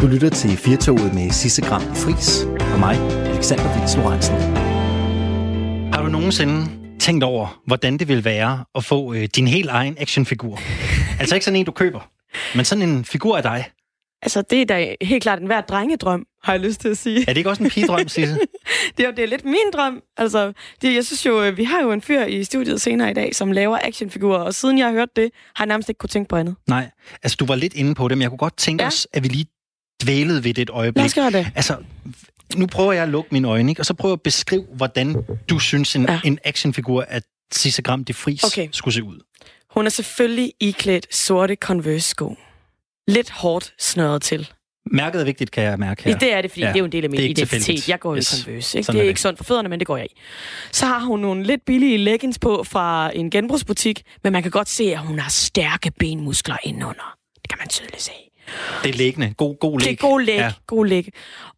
Du lytter til Firtoget med Sisse Gram i Fris og mig, Alexander Vils Lorentzen. Har du nogensinde tænkt over, hvordan det vil være at få øh, din helt egen actionfigur? altså ikke sådan en, du køber, men sådan en figur af dig. Altså, det er da helt klart en hver drengedrøm, har jeg lyst til at sige. Er det ikke også en pigedrøm, Sisse? det, er jo, det er lidt min drøm. Altså, det, jeg synes jo, øh, vi har jo en fyr i studiet senere i dag, som laver actionfigurer, og siden jeg har hørt det, har jeg nærmest ikke kunne tænke på andet. Nej, altså du var lidt inde på det, men jeg kunne godt tænke ja. os, at vi lige dvælede ved det et øjeblik. Lad os gøre det. Altså, nu prøver jeg at lukke mine øjne, ikke? og så prøver jeg at beskrive, hvordan du synes, en, ja. en actionfigur af Sisse Gram de Fris okay. skulle se ud. Hun er selvfølgelig iklædt sorte Converse-sko. Lidt hårdt snøret til. Mærket er vigtigt, kan jeg mærke her. Det er det, fordi ja, det er jo en del af min identitet. Tilfældigt. Jeg går yes. i Converse. Ikke? Det er, er ikke sundt for fødderne, men det går jeg i. Så har hun nogle lidt billige leggings på fra en genbrugsbutik, men man kan godt se, at hun har stærke benmuskler indenunder. Det kan man tydeligt se. Det er liggende. God, god læg. Det er god læg. Ja. God læg.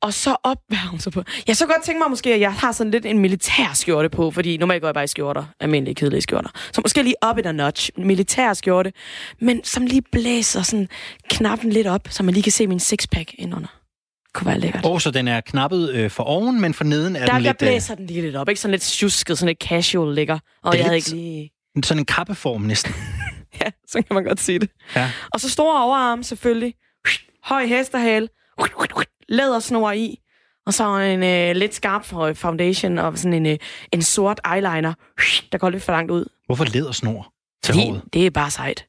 Og så op, hvad har hun så på? Jeg så godt tænke mig måske, at jeg har sådan lidt en militær skjorte på, fordi normalt går jeg bare i skjorter, almindelige kedelige skjorter. Så måske lige op i der notch, militær skjorte, men som lige blæser sådan knappen lidt op, så man lige kan se min sixpack indunder kunne være lækkert. Og så den er knappet øh, for oven, men for neden er der, den lidt... Der blæser øh... den lige lidt op, ikke? Sådan lidt tjusket, sådan lidt casual lækker. Og jeg havde ikke lige... Sådan en kappeform næsten. ja, så kan man godt sige det. Ja. Og så store overarm selvfølgelig. Høj hestehale. Lædersnor i. Og så en øh, lidt skarp foundation og sådan en, øh, en sort eyeliner, der går lidt for langt ud. Hvorfor lædersnor til det, håret? Det er bare sejt.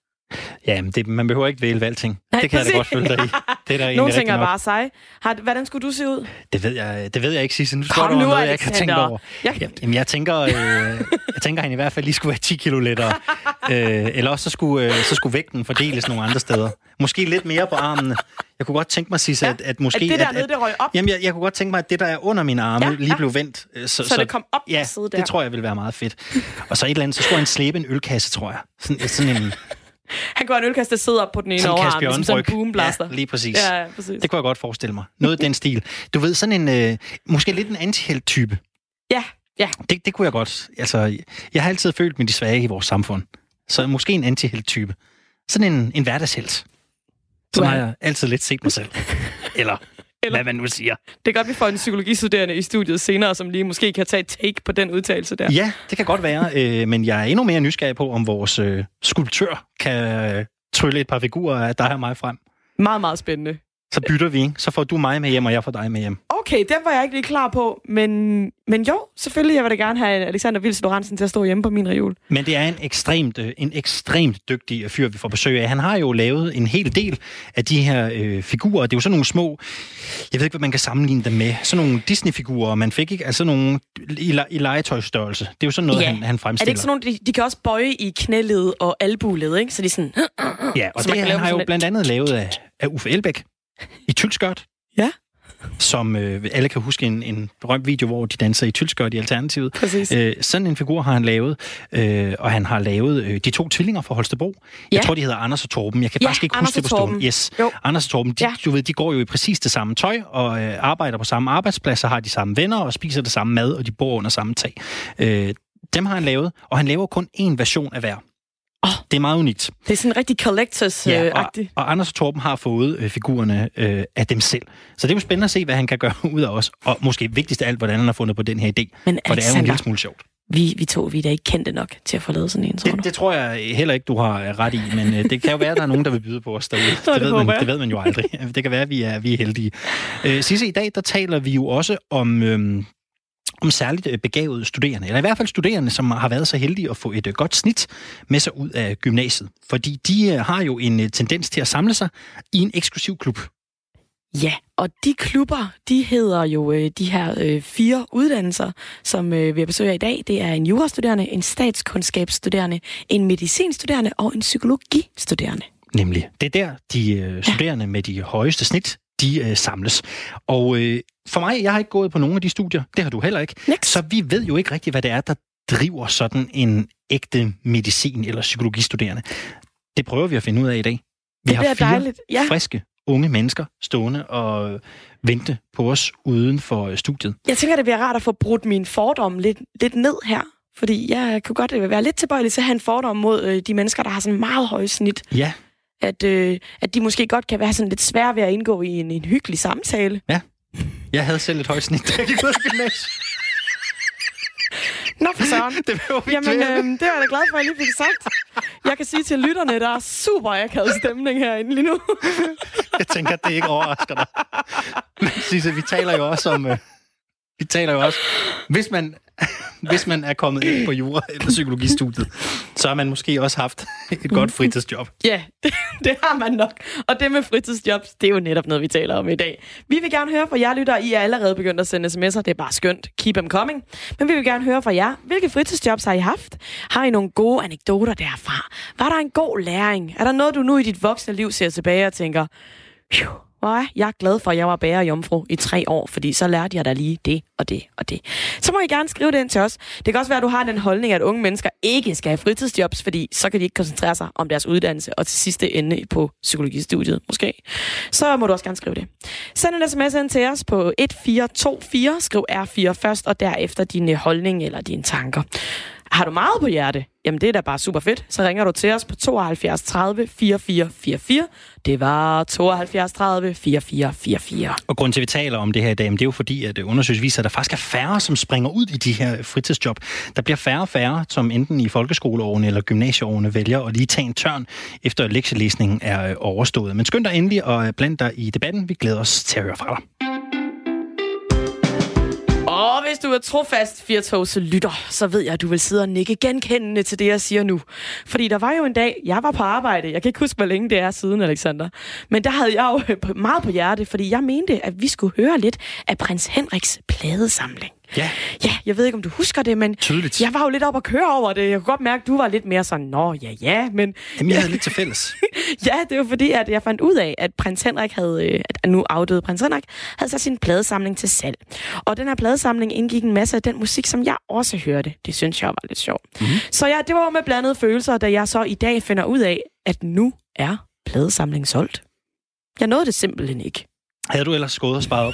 Ja, men det, man behøver ikke vælge alting. Nej, det kan præcis. jeg da godt følge dig i. Det er der Nogle ting er bare sej. Har, hvordan skulle du se ud? Det ved jeg, det ved jeg ikke, Sisse. Nu står der noget, jeg ikke har tænkt over. Jeg... Jamen, jeg tænker, øh, jeg tænker, at han i hvert fald lige skulle være 10 kilo lettere. øh, eller også så skulle, øh, så skulle vægten fordeles nogle andre steder. Måske lidt mere på armene. Jeg kunne godt tænke mig, Sisse, ja. at, at måske... At det der nede, det røg op? Jamen, jeg, jeg kunne godt tænke mig, at det, der er under mine arme, ja, lige blev vendt. Øh, så, så, så det kom op ja, side der? det tror jeg vil være meget fedt. Og så et eller andet, så skulle han slæbe en ølkasse, tror jeg. Sådan, sådan en... Han går en ølkasse, der sidder op på den ene overarm, som sådan en boomblaster. Ja, lige præcis. Ja, ja, præcis. Det kunne jeg godt forestille mig. Noget i den stil. Du ved, sådan en... Øh, måske lidt en antihelt-type. Ja, ja. Det, det kunne jeg godt. Altså, jeg har altid følt med de svage i vores samfund. Så måske en antihelt-type. Sådan en, en hverdagshelt. Så har jeg altid lidt set mig selv. Eller, Eller hvad man nu siger. Det er godt, vi får en psykologistuderende i studiet senere, som lige måske kan tage et take på den udtalelse der. Ja, det kan godt være. Øh, men jeg er endnu mere nysgerrig på, om vores øh, skulptør kan øh, trylle et par figurer af dig og mig frem. Meget, meget spændende. Så bytter vi, ikke? Så får du mig med hjem, og jeg får dig med hjem. Okay, den var jeg ikke lige klar på. Men, men jo, selvfølgelig, jeg vil da gerne have Alexander Vils Lorentzen til at stå hjemme på min reol. Men det er en ekstremt, øh, en ekstremt dygtig fyr, vi får besøg af. Han har jo lavet en hel del af de her øh, figurer. Det er jo sådan nogle små, jeg ved ikke, hvad man kan sammenligne dem med. Sådan nogle Disney-figurer, man fik ikke, altså nogle i, i legetøjstørrelse. Det er jo sådan noget, ja. han, han fremstiller. Er det ikke sådan nogle, de, de kan også bøje i knæled og albuled, ikke? Så de sådan... Ja, og det han har jo blandt andet lavet af, af Uffe Elbæk i tyldskørt. Ja. Som øh, alle kan huske en, en berømt video, hvor de danser i tyldskørt i Alternativet. Præcis. Øh, sådan en figur har han lavet, øh, og han har lavet øh, de to tvillinger fra Holstebro. Ja. Jeg tror, de hedder Anders og Torben. Jeg kan ja, faktisk ikke Anders huske det på stående. Yes. Jo. Anders og Torben, de, ja. du ved, de går jo i præcis det samme tøj, og øh, arbejder på samme arbejdsplads, og har de samme venner, og spiser det samme mad, og de bor under samme tag. Øh, dem har han lavet, og han laver kun én version af hver. Oh, det er meget unikt. Det er sådan rigtig collectors-agtigt. Ja, og, og Anders og Torben har fået øh, figurerne øh, af dem selv. Så det er jo spændende at se, hvad han kan gøre ud af os. Og måske vigtigst af alt, hvordan han har fundet på den her idé. Men for det er jo en lille smule sjovt. Vi, vi to vi er da ikke kendte nok til at få lavet sådan en, tror det, det tror jeg heller ikke, du har ret i, men øh, det kan jo være, at der er nogen, der vil byde på os derude. det, det, ved man, det ved man jo aldrig. Det kan være, at vi er, vi er heldige. Øh, Sisse, i dag der taler vi jo også om øh, om særligt øh, begavede studerende, eller i hvert fald studerende, som har været så heldige at få et øh, godt snit med sig ud af gymnasiet. Fordi de øh, har jo en tendens til at samle sig i en eksklusiv klub. Ja, og de klubber, de hedder jo øh, de her øh, fire uddannelser, som øh, vi besøgt i dag. Det er en jurastuderende, en statskundskabsstuderende, en medicinstuderende og en psykologistuderende. Nemlig. Det er der, de øh, studerende ja. med de højeste snit, de øh, samles. Og øh, for mig, jeg har ikke gået på nogen af de studier. Det har du heller ikke. Next. Så vi ved jo ikke rigtigt, hvad det er, der driver sådan en ægte medicin- eller psykologistuderende. Det prøver vi at finde ud af i dag. Vi det har fire dejligt. Ja. friske unge mennesker stående og vente på os uden for øh, studiet. Jeg tænker, det bliver rart at få brudt min fordom lidt, lidt ned her. Fordi jeg kunne godt være lidt tilbøjelig til at have en fordom mod øh, de mennesker, der har sådan meget høje snit. Ja. At, øh, at de måske godt kan være sådan lidt svære ved at indgå i en, en hyggelig samtale. Jeg havde selv et højt snit, da jeg gik ud af gymnasiet. Nå for søren. Det var Jamen, øh, det er jeg da glad for, at jeg lige fik sagt. Jeg kan sige til lytterne, der er super akavet stemning herinde lige nu. Jeg tænker, at det ikke overrasker dig. Men Sisse, vi taler jo også om... Øh, vi taler jo også... Hvis man, hvis man er kommet ind på jura eller psykologistudiet, så har man måske også haft et godt fritidsjob. Ja, det, det har man nok. Og det med fritidsjobs, det er jo netop noget, vi taler om i dag. Vi vil gerne høre fra jer lytter. I er allerede begyndt at sende sms'er. Det er bare skønt. Keep them coming. Men vi vil gerne høre fra jer. Hvilke fritidsjobs har I haft? Har I nogle gode anekdoter derfra? Var der en god læring? Er der noget, du nu i dit voksne liv ser tilbage og tænker, Phew, hvor er jeg glad for, at jeg var bærer jomfru i tre år, fordi så lærte jeg da lige det og det og det. Så må I gerne skrive det ind til os. Det kan også være, at du har den holdning, at unge mennesker ikke skal have fritidsjobs, fordi så kan de ikke koncentrere sig om deres uddannelse og til sidste ende på psykologistudiet måske. Så må du også gerne skrive det. Send en sms ind til os på 1424, skriv R4 først, og derefter din holdning eller dine tanker. Har du meget på hjerte? Jamen, det er da bare super fedt. Så ringer du til os på 72 30 44 44. Det var 72 30 44 44. Og grunden til, at vi taler om det her i dag, det er jo fordi, at øh, undersøgelser viser, at der faktisk er færre, som springer ud i de her fritidsjob. Der bliver færre og færre, som enten i folkeskoleårene eller gymnasieårene vælger at lige tage en tørn, efter at lektielæsningen er øh, overstået. Men skynd dig endelig og øh, bland dig i debatten. Vi glæder os til at høre fra dig. Hvis du er trofast firtogse lytter, så ved jeg, at du vil sidde og nikke genkendende til det, jeg siger nu. Fordi der var jo en dag, jeg var på arbejde. Jeg kan ikke huske, hvor længe det er siden, Alexander. Men der havde jeg jo meget på hjerte, fordi jeg mente, at vi skulle høre lidt af prins Henriks pladesamling. Ja. Ja, jeg ved ikke, om du husker det, men Tydeligt. jeg var jo lidt op at køre over det. Jeg kunne godt mærke, at du var lidt mere sådan, nå, ja, ja, men... Jamen, jeg havde lidt til fælles. ja, det var fordi, at jeg fandt ud af, at prins Henrik havde, øh, at nu afdøde prins Henrik, havde sat sin pladesamling til salg. Og den her pladesamling indgik en masse af den musik, som jeg også hørte. Det synes jeg var lidt sjovt. Mm-hmm. Så ja, det var med blandede følelser, da jeg så i dag finder ud af, at nu er pladesamlingen solgt. Jeg nåede det simpelthen ikke. Havde du ellers gået og sparet op?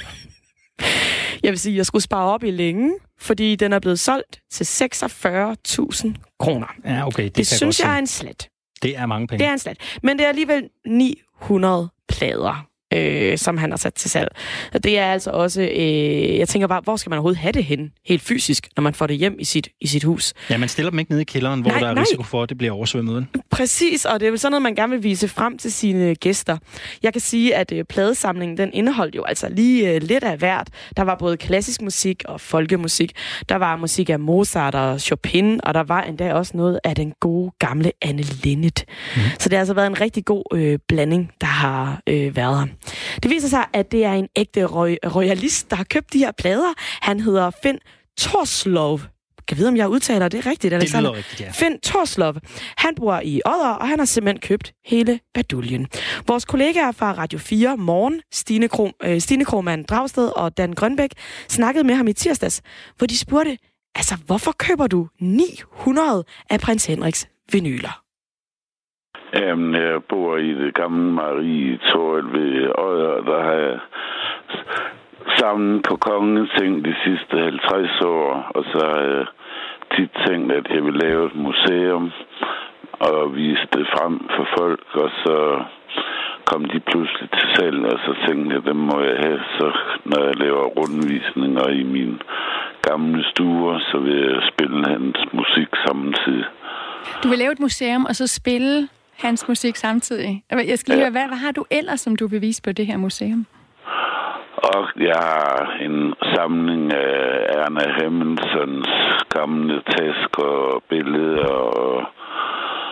Jeg vil sige, at jeg skulle spare op i længe, fordi den er blevet solgt til 46.000 kroner. Ja, okay. Det, Det, synes godt jeg er en slat. Det er mange penge. Det er en slat. Men det er alligevel 900 plader, øh, som han har sat til salg. Og det er altså også... Øh, jeg tænker bare, hvor skal man overhovedet have det hen, helt fysisk, når man får det hjem i sit, i sit hus? Ja, man stiller dem ikke nede i kælderen, hvor Nej, der er nej. risiko for, at det bliver oversvømmet. Præcis, og det er vel sådan noget, man gerne vil vise frem til sine gæster. Jeg kan sige, at øh, pladesamlingen, den indeholdt jo altså lige øh, lidt af hvert. Der var både klassisk musik og folkemusik. Der var musik af Mozart og Chopin, og der var endda også noget af den gode gamle Anne Linnet. Mm. Så det har altså været en rigtig god øh, blanding, der har øh, været her. Det viser sig, at det er en ægte roy- royalist, der har købt de her plader. Han hedder Finn Torslov. Kan vide, om jeg udtaler det rigtigt, Det Alexander? lyder rigtigt, ja. Finn Torslov. Han bor i Odder, og han har simpelthen købt hele baduljen. Vores kollegaer fra Radio 4 Morgen, Stine, Krom, øh, Stine Krohmann Dragsted og Dan Grønbæk, snakkede med ham i tirsdags, hvor de spurgte, altså hvorfor køber du 900 af prins Henriks vinyler? Jamen, jeg bor i det gamle Marie Torel ved Odder, og der har jeg sammen på kongens ting de sidste 50 år, og så har jeg tit tænkt, at jeg vil lave et museum og vise det frem for folk, og så kom de pludselig til salg, og så tænkte jeg, dem må jeg have, så når jeg laver rundvisninger i min gamle stuer, så vil jeg spille hans musik samtidig. Du vil lave et museum, og så spille hans musik samtidig. Jeg skal lige Ja. høre, hvad, hvad har du ellers, som du vil vise på det her museum? Og jeg har en samling af Erna Hemmelsons gamle tasker og billeder, og,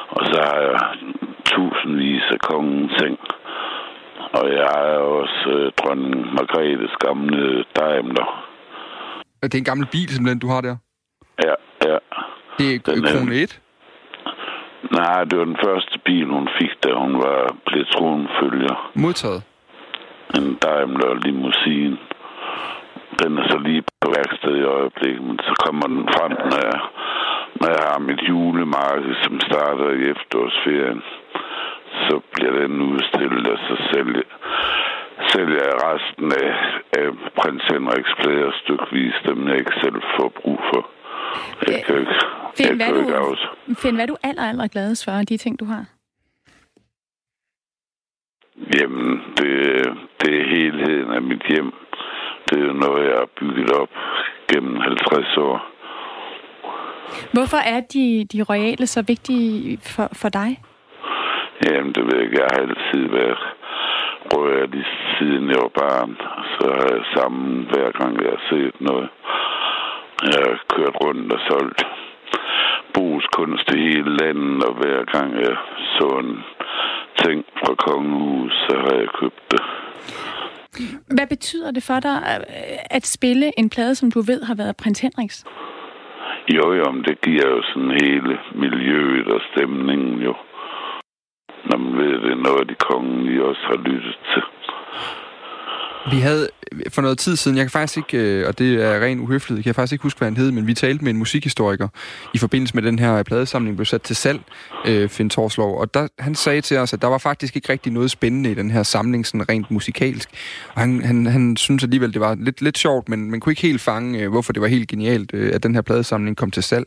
og så har jeg tusindvis af kongens ting. Og jeg har også øh, dronning Margrethes gamle Daimler. Det er en gammel bil, simpelthen, du har der. Ja, ja. Det er Den er- krone 1. Nej, det var den første bil, hun fik, da hun var blevet tronfølger. Modtaget. En Daimler limousine. Den er så lige på værksted i øjeblikket, men så kommer den frem, når jeg, når jeg har mit julemarked, som starter i efterårsferien. Så bliver den udstillet, og så sælger, sælger jeg resten af, af prins Henriks plader stykvis, dem jeg ikke selv får brug for. Jeg kan ikke, jeg hvad du, Finn, hvad du aller, aller gladest for de ting, du har? Jamen, det, det er helheden af mit hjem. Det er noget, jeg har bygget op gennem 50 år. Hvorfor er de, de royale så vigtige for, for dig? Jamen, det ved jeg ikke. Jeg har altid været royalist, siden jeg var barn. Så har jeg sammen, hver gang jeg har set noget. Jeg har kørt rundt og solgt brugskunst i hele landet, og hver gang jeg så en ting fra kongehus, så har jeg købt det. Hvad betyder det for dig at spille en plade, som du ved har været prins Henriks? Jo, jo, men det giver jo sådan hele miljøet og stemningen jo. Når man ved, det er noget, de kongelige også har lyttet til. Vi havde for noget tid siden, jeg kan faktisk ikke, øh, og det er ren uhøflighed, jeg kan faktisk ikke huske, hvad han hed, men vi talte med en musikhistoriker i forbindelse med den her pladesamling, blev sat til salg, øh, Finn Torslov, og der, han sagde til os, at der var faktisk ikke rigtig noget spændende i den her samling, sådan rent musikalsk. Og han, han, han synes alligevel, det var lidt, lidt sjovt, men man kunne ikke helt fange, øh, hvorfor det var helt genialt, øh, at den her pladesamling kom til salg.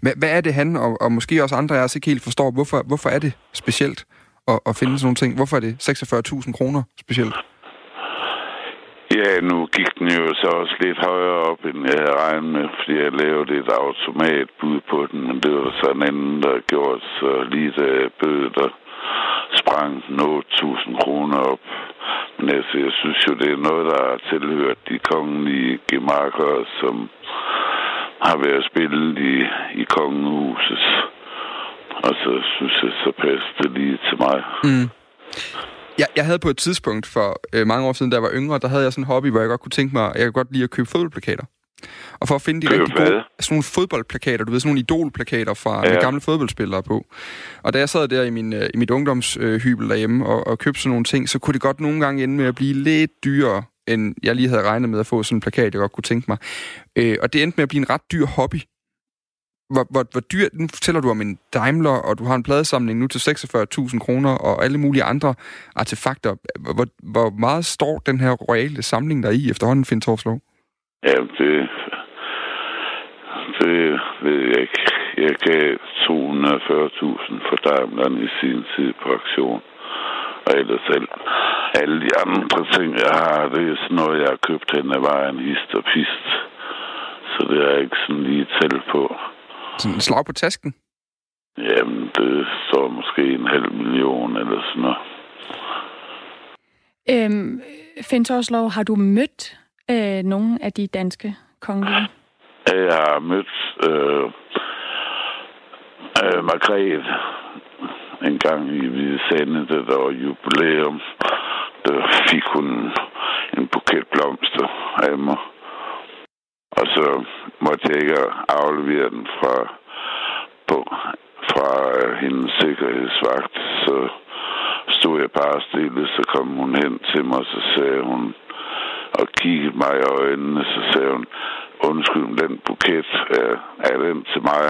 Hvad, hvad er det, han, og, og måske også andre af os ikke helt forstår, hvorfor, hvorfor er det specielt at, at finde sådan nogle ting? Hvorfor er det 46.000 kroner specielt? Ja, nu gik den jo så også lidt højere op, end jeg havde regnet med, fordi jeg lavede et automatbud på den, men det var så en anden, der gjorde så lige da jeg bød, der sprang 8.000 kroner op. Men altså, jeg synes jo, det er noget, der har tilhørt de kongelige gemakker, som har været spillet i, i kongehuset. Og så synes jeg, så passer det lige til mig. Mm. Jeg, jeg havde på et tidspunkt for øh, mange år siden, da jeg var yngre, der havde jeg sådan en hobby, hvor jeg godt kunne tænke mig, jeg kan godt lide at købe fodboldplakater. Og for at finde de Køb rigtig hvad? gode, sådan nogle fodboldplakater, du ved, sådan nogle idolplakater fra ja. Gamle fodboldspillere på. Og da jeg sad der i, min, øh, i mit ungdomshybel øh, derhjemme og, og købte sådan nogle ting, så kunne det godt nogle gange ende med at blive lidt dyrere, end jeg lige havde regnet med at få sådan en plakat, jeg godt kunne tænke mig. Øh, og det endte med at blive en ret dyr hobby. Hvor, hvor, hvor dyrt... nu fortæller du om en Daimler, og du har en pladesamling nu til 46.000 kroner, og alle mulige andre artefakter. Hvor, hvor meget står den her royale samling der i efterhånden, Finn Torslov? Ja, det, det ved jeg ikke. Jeg gav 240.000 for Daimleren i sin tid på aktion. Og ellers selv. Alle de andre ting, jeg har, det er sådan noget, jeg har købt hen ad vejen, hist og pist. Så det er ikke sådan lige tæt på. Sådan en slag på tasken? Jamen, det står måske en halv million eller sådan noget. Øhm, Finn Torslov, har du mødt øh, nogle af de danske kongelige? Jeg har mødt øh, øh, Margrethe en gang i Hvide Sande, da der var jubilæum. Der fik hun en buket blomster af mig. Og så måtte jeg ikke aflevere den fra, på, fra øh, hendes sikkerhedsvagt. Så stod jeg bare stille, så kom hun hen til mig, så sagde hun, og kiggede mig i øjnene, så sagde hun, undskyld, den buket, er, er den til mig?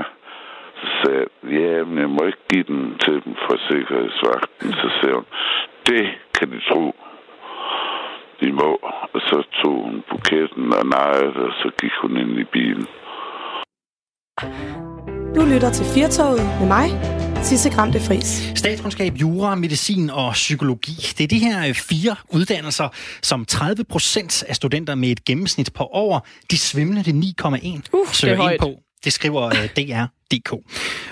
Så sagde jeg, ja, men jeg må ikke give den til dem fra sikkerhedsvagten. Så sagde hun, det kan de tro. De må. Og så tog hun buketten og nejede, og så gik hun ind i bilen. Du lytter til Firtoget med mig, Sisse Gram de Fris. Statskundskab, jura, medicin og psykologi. Det er de her øh, fire uddannelser, som 30 procent af studenter med et gennemsnit på over de svimlende 9,1 Uh, søger det er ind højt. på. Det skriver øh, DR.dk.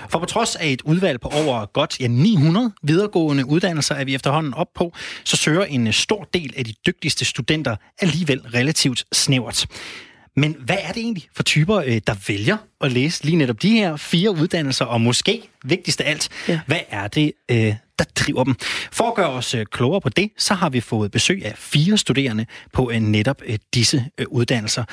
For på trods af et udvalg på over godt ja, 900 videregående uddannelser, er vi efterhånden op på, så søger en øh, stor del af de dygtigste studenter alligevel relativt snævert. Men hvad er det egentlig for typer, øh, der vælger at læse lige netop de her fire uddannelser, og måske vigtigst af alt, Ja. hvad er det, der driver dem? For at gøre os klogere på det, så har vi fået besøg af fire studerende på netop disse uddannelser.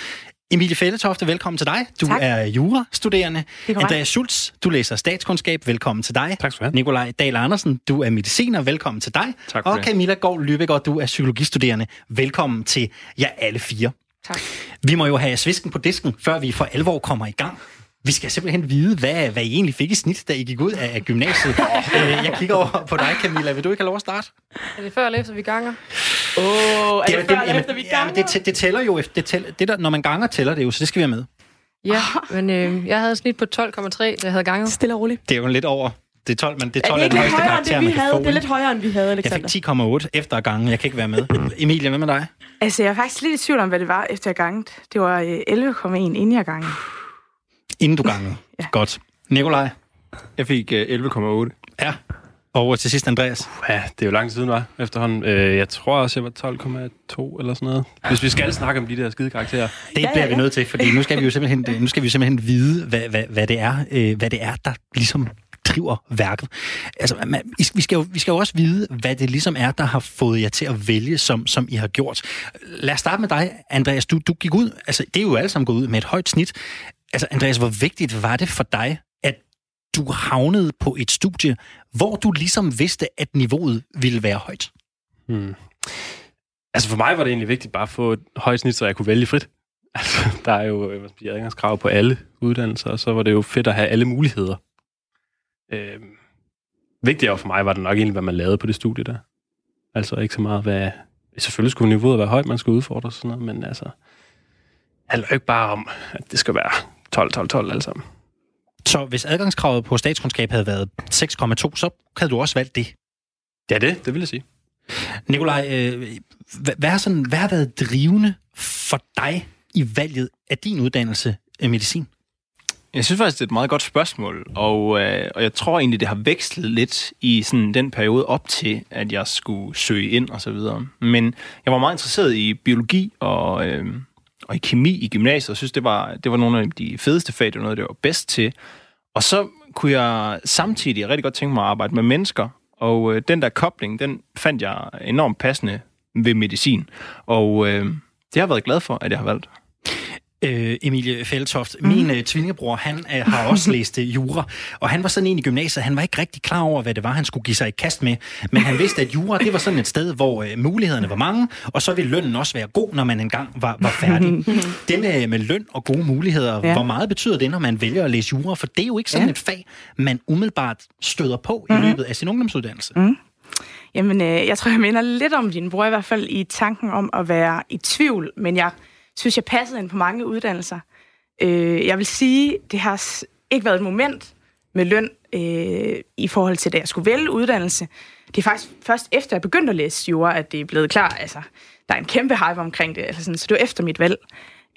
Emilie Fælletofte, velkommen til dig. Du Tak. er jurastuderende. Er. Andreas Schultz, du læser statskundskab. Velkommen til dig. Tak skal du have. Nikolaj Dahl Andersen, du er mediciner. Velkommen til dig. Tak for og. Camilla Gård Lübeck, du er psykologistuderende. Velkommen til jer alle fire. Tak. Vi må jo have svisken på disken, før vi for alvor kommer i gang. Vi skal simpelthen vide, hvad, hvad I egentlig fik i snit, da I gik ud af gymnasiet. Øh, Jeg kigger over på dig, Camilla. Vil du ikke have lov at starte? Er det før eller efter, vi ganger? Åh, oh, er det, før eller efter, vi ja, men det, det tæller jo efter, det tæller, det der, når man ganger, tæller det jo, så det skal vi have med. Ja, men øh, jeg havde snit på 12,3, da jeg havde ganget. Stille og roligt. Det er jo lidt over Det er 12, men det er Er 12 det er ikke den lidt højeste højere end karakter, det, vi man havde? få. Det er lidt højere, end vi havde, Jeg Alexander. fik 10,8 efter gangen. Jeg kan ikke være med. Emilie, hvad med dig? Altså, jeg er faktisk lidt i tvivl om, hvad det var efter jeg ganget. Det var øh, 11,1 inden jeg gangede. Inden du gangede. Ja. Godt. Nikolaj? Jeg fik øh, 11,8. Ja. Og til sidst Andreas. Ja, det er jo lang tid siden, var efterhånden. Øh, jeg tror også, jeg var 12,2 eller sådan noget. Hvis vi skal snakke om de der skide karakterer. Det ja, bliver vi nødt til, fordi nu skal vi jo simpelthen, nu skal vi simpelthen vide, hvad, hvad, hvad, det er, øh, hvad det er, der ligesom driver værket. Altså, man, vi, skal jo, vi skal jo også vide, hvad det ligesom er, der har fået jer til at vælge, som, som I har gjort. Lad os starte med dig, Andreas. Du, du gik ud, altså det er jo alle sammen gået ud med et højt snit. Altså, Andreas, hvor vigtigt var det for dig, at du havnede på et studie, hvor du ligesom vidste, at niveauet ville være højt? Hmm. Altså for mig var det egentlig vigtigt bare at få et højt snit, så jeg kunne vælge frit. Altså, der er jo adgangskrav på alle uddannelser, og så var det jo fedt at have alle muligheder. Øh, vigtigere for mig var det nok egentlig, hvad man lavede på det studie der. Altså ikke så meget, hvad... Selvfølgelig skulle niveauet være højt, man skulle udfordre og sådan noget, men altså... Det handler jo ikke bare om, at det skal være 12, 12, 12 alle sammen. Så hvis adgangskravet på statskundskab havde været 6,2, så havde du også valgt det. Ja, det, det vil jeg sige. Nikolaj, øh, hvad, hvad, har sådan, hvad har været drivende for dig i valget af din uddannelse af medicin? Jeg synes faktisk, det er et meget godt spørgsmål, og, øh, og jeg tror egentlig, det har vekslet lidt i sådan den periode op til, at jeg skulle søge ind og så videre. Men jeg var meget interesseret i biologi og, øh, og i kemi i gymnasiet, og synes, det var, det var nogle af de fedeste fag, det var noget, det var bedst til. Og så kunne jeg samtidig rigtig godt tænke mig at arbejde med mennesker, og øh, den der kobling, den fandt jeg enormt passende ved medicin. Og øh, det har jeg været glad for, at jeg har valgt. Øh, Emilie Fældtoft, mm. min øh, tvillingebror, han øh, har også læst øh, jura, og han var sådan en i gymnasiet, han var ikke rigtig klar over, hvad det var, han skulle give sig i kast med, men han vidste, at jura, det var sådan et sted, hvor øh, mulighederne var mange, og så ville lønnen også være god, når man engang var, var færdig. det med, med løn og gode muligheder, ja. hvor meget betyder det, når man vælger at læse jura? For det er jo ikke sådan ja. et fag, man umiddelbart støder på i løbet af sin ungdomsuddannelse. Mm. Jamen, øh, jeg tror, jeg minder lidt om din bror, i hvert fald i tanken om at være i tvivl, men jeg synes, jeg passede ind på mange uddannelser. Øh, jeg vil sige, det har ikke været et moment med løn øh, i forhold til, da jeg skulle vælge uddannelse. Det er faktisk først efter, jeg begyndte at læse jura, at det er blevet klar. Altså, der er en kæmpe hype omkring det, altså sådan, så det var efter mit valg.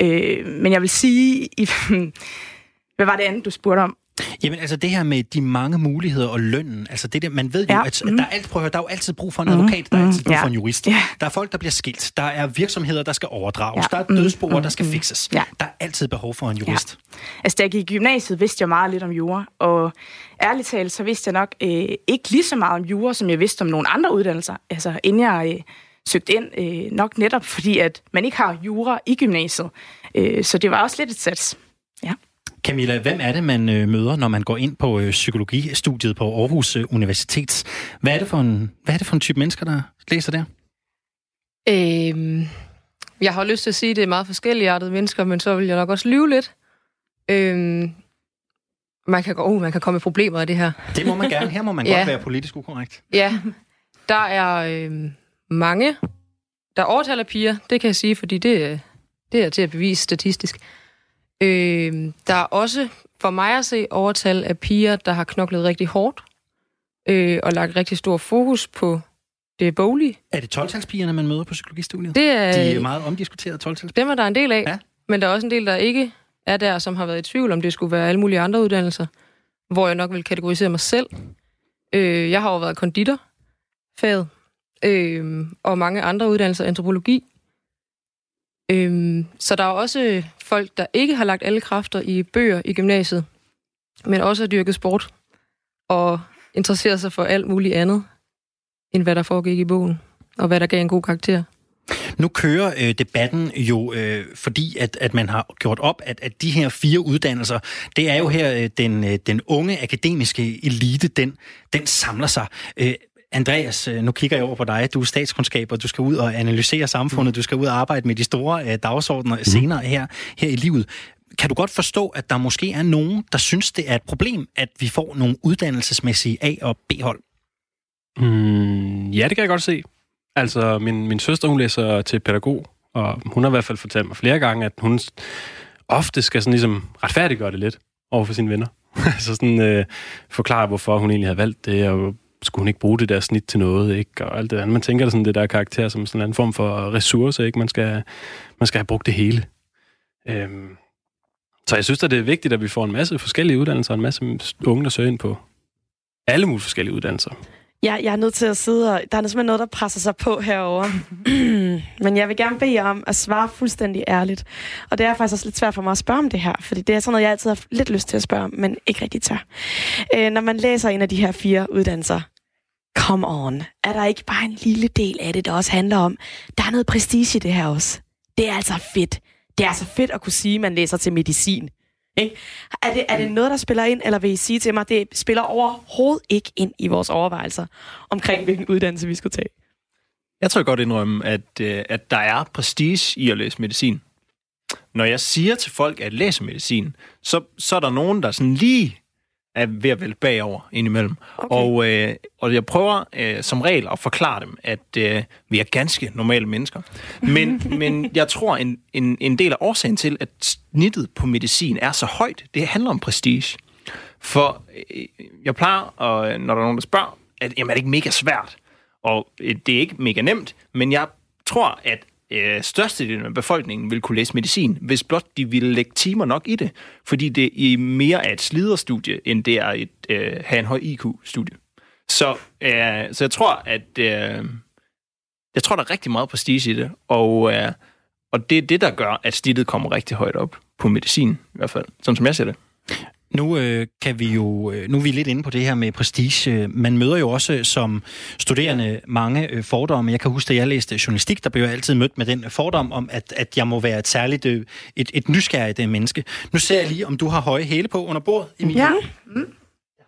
Øh, men jeg vil sige, i, hvad var det andet, du spurgte om? Jamen altså det her med de mange muligheder og lønnen, altså det der, man ved jo, Ja, at mm. der er, alt, prøv at høre, der er jo altid brug for en advokat, der er altid brug ja. for en jurist. Ja. Der er folk, der bliver skilt, der er virksomheder, der skal overdrages, Ja, der er mm, dødsboer, mm, der skal mm. fikses. Ja. Der er altid behov for en jurist. Altså, da jeg gik i gymnasiet, vidste jeg meget lidt om jura, og ærligt talt, så vidste jeg nok øh, ikke lige så meget om jura, som jeg vidste om nogle andre uddannelser, altså inden jeg øh, søgte ind, øh, nok netop fordi, at man ikke har jura i gymnasiet. Øh, så det var også lidt et sats. Camilla, hvem er det, man øh, møder, når man går ind på øh, psykologistudiet på Aarhus øh, Universitet? Hvad er, det for en, hvad er det for en type mennesker, der læser der? Øhm, jeg har lyst til at sige, at det er meget forskelligartede mennesker, men så vil jeg nok også lyve lidt. Øhm, man kan, gå, oh, man kan komme i problemer af det her. Det må man gerne. Her må man Ja. godt være politisk ukorrekt. Ja, der er øhm, mange, der overtaler piger, det kan jeg sige, fordi det, øh, det er til at bevise statistisk. Øhm, der er også, for mig at se, overtal af piger, der har knoklet rigtig hårdt, øh, og lagt rigtig stor fokus på det boglige. Er det 12-talspigerne, man møder på psykologistudiet? Det er, De er meget omdiskuterede 12 Dem er der en del af, ja. men der er også en del, der ikke er der, som har været i tvivl, om det skulle være alle mulige andre uddannelser, hvor jeg nok vil kategorisere mig selv. Øh, jeg har jo været konditor, faget, øh, og mange andre uddannelser, antropologi. Øhm, så der er også folk, der ikke har lagt alle kræfter i bøger i gymnasiet, men også har dyrket sport, og interesserer sig for alt muligt andet, end hvad der foregik i bogen, og hvad der gav en god karakter. Nu kører øh, debatten jo, øh, fordi at, at man har gjort op, at, at de her fire uddannelser, det er jo her, øh, den, øh, den unge akademiske elite, den, den samler sig. Øh, Andreas, øh, nu kigger jeg over på dig. Du er statskundskab, og du skal ud og analysere samfundet. Du skal ud og arbejde med de store øh, dagsordner senere her, her i livet. Kan du godt forstå, at der måske er nogen, der synes, det er et problem, at vi får nogle uddannelsesmæssige A- og B-hold? Mm, ja, det kan jeg godt se. Altså, min, min søster, hun læser til pædagog, og hun har i hvert fald fortalt mig flere gange, at hun ofte skal sådan ligesom retfærdiggøre det lidt over for sine venner. altså sådan øh, forklare, hvorfor hun egentlig havde valgt det, og skulle hun ikke bruge det der snit til noget, ikke? Og alt det andet. Man tænker det sådan, det der karakter som sådan en form for ressource, ikke? Man skal, man skal have brugt det hele. Øhm, så jeg synes, at det er vigtigt, at vi får en masse forskellige uddannelser, og en masse unge, der søger ind på alle mulige forskellige uddannelser. Jeg, jeg er nødt til at sidde og... Der er simpelthen noget, der presser sig på herover. Men jeg vil gerne bede jer om at svare fuldstændig ærligt. Og det er faktisk også lidt svært for mig at spørge om det her, fordi det er sådan noget, jeg altid har lidt lyst til at spørge om, men ikke rigtig tør. Øh, når man læser en af de her fire uddannelser, come on, er der ikke bare en lille del af det, der også handler om, der er noget prestige i det her også. Det er altså fedt. Det er altså fedt at kunne sige, at man læser til medicin. Ikke? Er, det, er det noget, der spiller ind, eller vil I sige til mig, det spiller overhovedet ikke ind i vores overvejelser omkring, hvilken uddannelse vi skulle tage? Jeg tror godt indrømme, at, øh, at der er prestige i at læse medicin. Når jeg siger til folk, at læse medicin, så, så er der nogen, der sådan lige er ved at vælge bagover indimellem. Okay. Og, øh, og jeg prøver øh, som regel at forklare dem, at øh, vi er ganske normale mennesker. Men, men jeg tror, en, en, en del af årsagen til, at snittet på medicin er så højt, det handler om prestige. For øh, jeg plejer, og når der er nogen, der spørger, at jamen, er det ikke mega svært? Og øh, det er ikke mega nemt, men jeg tror, at øh, størstedelen af befolkningen vil kunne læse medicin, hvis blot de ville lægge timer nok i det, fordi det er mere er et sliderstudie, end det er et øh, have en høj IQ-studie. Så, øh, så jeg tror, at øh, jeg tror, der er rigtig meget prestige i det, og, øh, og det er det, der gør, at snittet kommer rigtig højt op på medicin, i hvert fald, sådan som jeg ser det. Nu øh, kan vi jo, øh, nu er vi lidt inde på det her med prestige. Man møder jo også som studerende mange øh, fordomme. Jeg kan huske, at jeg læste journalistik, der blev jeg altid mødt med den fordom om, at, at jeg må være et særligt, øh, et, et nysgerrigt menneske. Nu ser jeg lige, om du har høje hæle på under bordet, Emilie. Ja. Mm